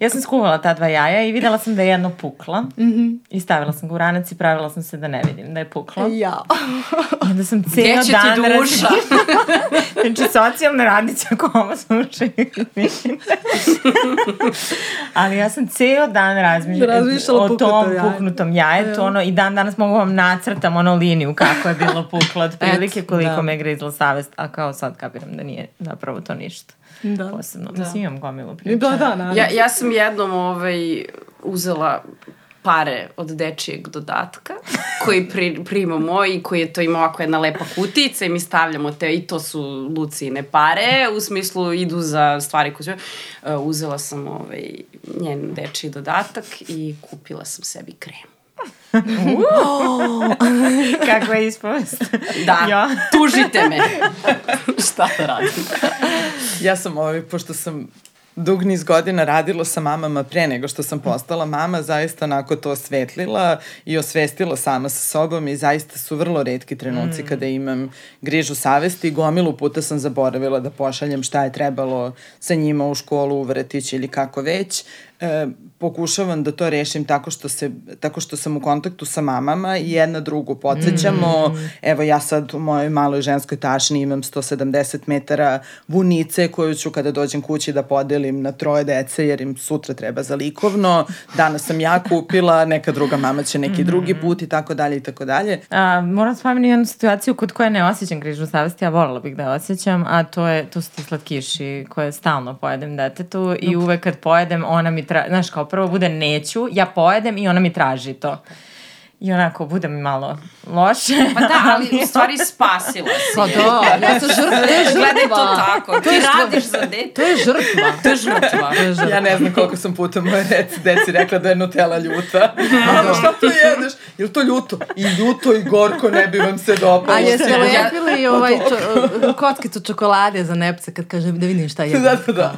Ja sam skuvala ta dva jaja i videla sam da je jedno pukla mm -hmm. i stavila sam ga u ranac i pravila sam se da ne vidim da je puklo. Ja. I onda sam cijel dan... Gdje će ti duša? znači, socijalna radića ako ovo slušaju. Ali ja sam ceo dan razmišljala o tom puknutom jajetu, ono, i dan danas mogu vam nacrtam ono liniju kako je bilo puklo, od prilike koliko da. me grizla savest, a kao sad kapiram da nije zapravo to ništa. Da. Posebno. Da. Mislim, imam gomilu priča. Da, da, naravno. Ja, ja sam jednom ovaj, uzela pare od dečijeg dodatka koji pri, primamo i koji je to ima ovako jedna lepa kutica i mi stavljamo te i to su Lucijine pare u smislu idu za stvari koje uh, uzela sam ovaj, njen dečiji dodatak i kupila sam sebi kremu. Kakva je ispovest. Da, ja. tužite me. Šta da radim? ja sam ovaj, pošto sam dug niz godina radilo sa mamama pre nego što sam postala mama, zaista onako to osvetlila i osvestila sama sa sobom i zaista su vrlo redki trenuci mm. kada imam grižu savesti i gomilu puta sam zaboravila da pošaljem šta je trebalo sa njima u školu, u vrtić ili kako već e, pokušavam da to rešim tako što, se, tako što sam u kontaktu sa mamama i jedna drugu podsjećamo. Mm. Evo ja sad u mojoj maloj ženskoj tašni imam 170 metara vunice koju ću kada dođem kući da podelim na troje dece jer im sutra treba za likovno. Danas sam ja kupila, neka druga mama će neki mm. drugi put i tako dalje i tako dalje. A, moram spomenuti jednu situaciju kod koje ne osjećam grižu savesti, ja volila bih da je osjećam, a to, je, to su ti slatkiši koje stalno pojedem detetu i uvek kad pojedem ona mi. Znaš, kao prvo bude neću, ja pojedem i ona mi traži to. I onako, bude mi malo loše. Pa da, ali u stvari spasila si. Pa da, ja sam žrtva. Gledaj to tako. Ti radiš za dete. To je žrtva. To je žrtva. To je žrtva. Ja ne znam koliko sam puta moje deci, deci rekla da je Nutella ljuta. Mama, šta to jedeš? Je to ljuto? I ljuto i gorko ne bi vam se dopalo. A jeste lepili ovaj čo, kockicu čokolade za nepce kad kažem da vidim šta je. Da, da, da.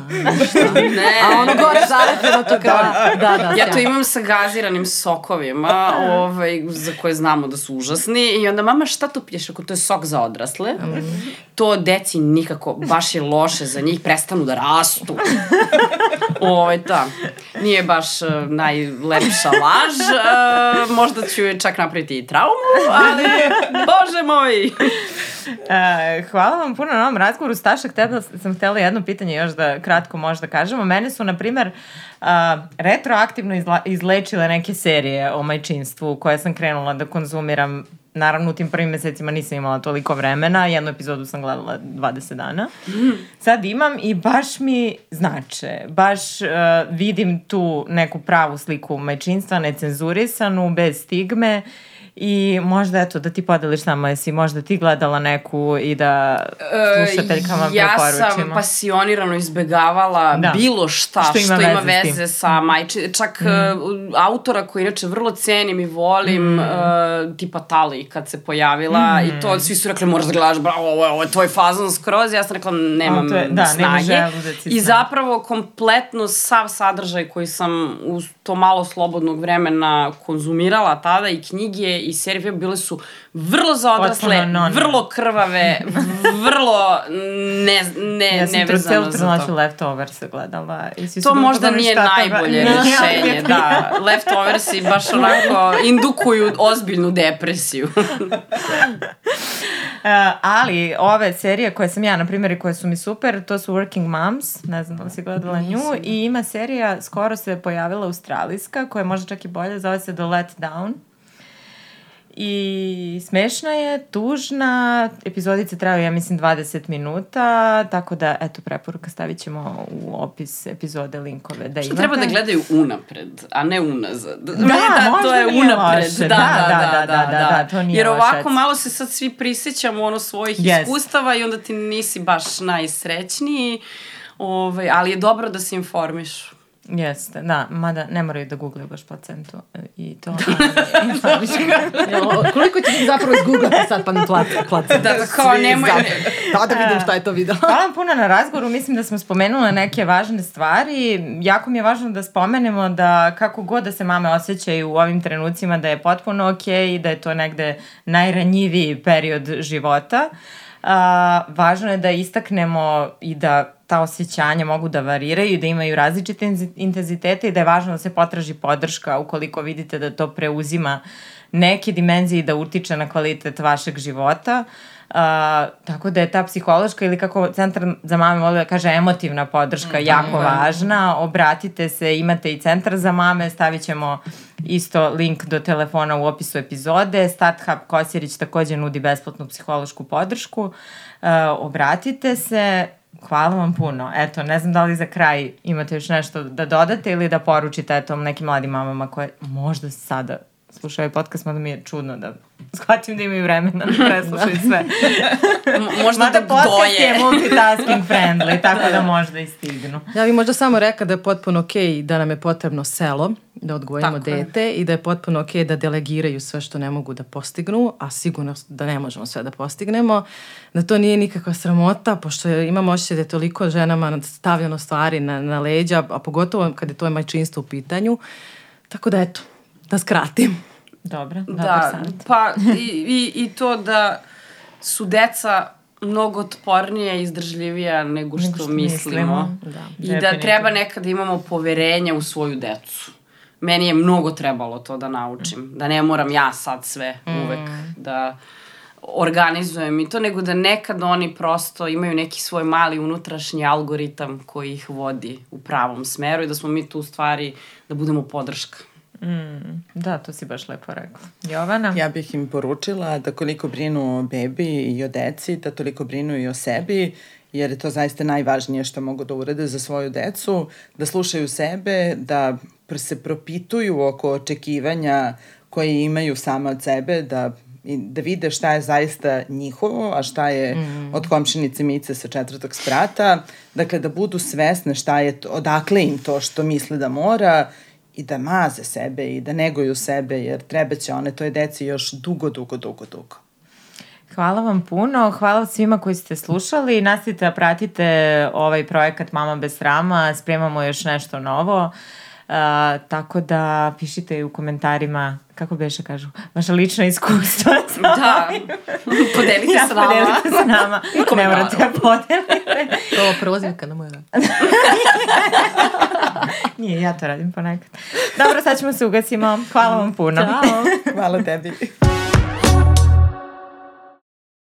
Ne. A ono gore zalepljeno čokolada. Da, da, ja to imam sa gaziranim sokovima. Ovaj, za koje znamo da su užasni i onda mama šta to piješ? Ako to je sok za odrasle mm. to deci nikako baš je loše za njih prestanu da rastu. Ovaj da nije baš uh, najlepša laž uh, možda ću je čak napraviti i traumu ali bože moj Uh, hvala vam puno na ovom razgovoru. Staša, htela, sam htela jedno pitanje još da kratko možda kažemo. Mene su, na primer, uh, retroaktivno izla, izlečile neke serije o majčinstvu koje sam krenula da konzumiram naravno u tim prvim mesecima nisam imala toliko vremena, jednu epizodu sam gledala 20 dana. Sad imam i baš mi znače, baš uh, vidim tu neku pravu sliku majčinstva, necenzurisanu, bez stigme I možda eto da ti podeliš samo, jesi možda ti gledala neku i da slušateljkama uh, ja preporučimo. Ja sam pasionirano izbegavala da. bilo šta što ima, što veze, ima veze sa majči. Čak mm. uh, autora koji inače vrlo cenim i volim, mm. uh, tipa Tali kad se pojavila mm. i to svi su rekli moraš da gledaš, bravo, ovo je, ovo je tvoj fazon skroz. Ja sam rekla nemam je, da, snage. Da I zapravo kompletno sav sadržaj koji sam u to malo slobodnog vremena konzumirala tada i knjige i serije bile su vrlo za odrasle, vrlo krvave, vrlo ne, ne, ja nevezano za to. Ja sam Leftovers se gledala. I to možda nije najbolje treba... rešenje, da. Leftoversi baš onako indukuju ozbiljnu depresiju. Uh, ali ove serije koje sam ja, na primjer, i koje su mi super, to su Working Moms, ne znam da li si gledala nju, i ima serija, skoro se pojavila australijska, koja je možda čak i bolja, zove se The Let Down i smešna je, tužna, epizodice traju, ja mislim, 20 minuta, tako da, eto, preporuka stavit ćemo u opis epizode linkove da Što imate. treba da gledaju unapred, a ne unazad. Da, da to je unapred. Da, da, da, da, da, da, da, to nije Jer ovako malo se sad svi prisjećamo ono svojih yes. iskustava i onda ti nisi baš najsrećniji, ovaj, ali je dobro da se informiš. Jeste, da, mada ne moraju da googlaju baš placentu e, i to. Ali, koliko će ti zapravo izgooglati sad pa mi placentu? Da, da, kao nemoj. Da, da vidim šta je to video. Hvala vam puno na razgovoru, mislim da smo spomenule neke važne stvari. Jako mi je važno da spomenemo da kako god da se mame osjećaju u ovim trenucima da je potpuno okej okay i da je to negde najranjiviji period života. Uh, važno je da istaknemo i da ta osjećanja mogu da variraju i da imaju različite intenzitete i da je važno da se potraži podrška ukoliko vidite da to preuzima neke dimenzije i da utiče na kvalitet vašeg života. Uh, tako da je ta psihološka ili kako centar za mame voli da kaže emotivna podrška mm, jako da. važna. Obratite se, imate i centar za mame, stavit ćemo isto link do telefona u opisu epizode. Start Hub Kosjerić takođe nudi besplatnu psihološku podršku. Uh, obratite se, Hvala vam puno. Eto, ne znam da li za kraj imate još nešto da dodate ili da poručite eto, nekim mladim mamama koje možda sada slušaju ovaj podcast, mada mi je čudno da shvatim da imaju vremena da preslušaju sve. možda Mada da podcast je multitasking friendly, tako da možda i stignu. Ja bih možda samo rekla da je potpuno okej okay da nam je potrebno selo, da odgojimo tako dete je. i da je potpuno okej okay da delegiraju sve što ne mogu da postignu, a sigurno da ne možemo sve da postignemo, da to nije nikakva sramota, pošto imamo osjećaj da je toliko ženama stavljeno stvari na, na leđa, a pogotovo kad je to majčinstvo u pitanju. Tako da eto, da skratim. Dobro, da, pa i, i, i to da su deca mnogo otpornija i izdržljivija nego što, nego što mislimo. mislimo. Da, I da treba nekad da imamo poverenja u svoju decu. Meni je mnogo trebalo to da naučim. Da ne moram ja sad sve mm. uvek da organizujem i to, nego da nekad oni prosto imaju neki svoj mali unutrašnji algoritam koji ih vodi u pravom smeru i da smo mi tu stvari da budemo podrška. Mm, da, to si baš lepo rekla. Jovana? Ja bih im poručila da koliko brinu o bebi i o deci, da toliko brinu i o sebi, jer je to zaista najvažnije što mogu da urade za svoju decu, da slušaju sebe, da se propituju oko očekivanja koje imaju sama od sebe, da i da vide šta je zaista njihovo, a šta je mm. od komšinice Mice sa četvrtog sprata. Dakle, da budu svesne šta je, to, odakle im to što misle da mora i da maze sebe i da neguju sebe, jer treba će one toj deci još dugo, dugo, dugo, dugo. Hvala vam puno, hvala svima koji ste slušali. Nastavite da pratite ovaj projekat Mama bez srama, spremamo još nešto novo. Uh, tako da pišite u komentarima kako beše kažu, vaša lična iskustva Da, podelite ja, s nama. Podelite s nama. ne morate da podelite. Ovo prozivka na moj rad. Nije, ja to radim ponekad. Dobro, sad ćemo se ugasimo. Hvala vam puno. Ćao. Hvala tebi.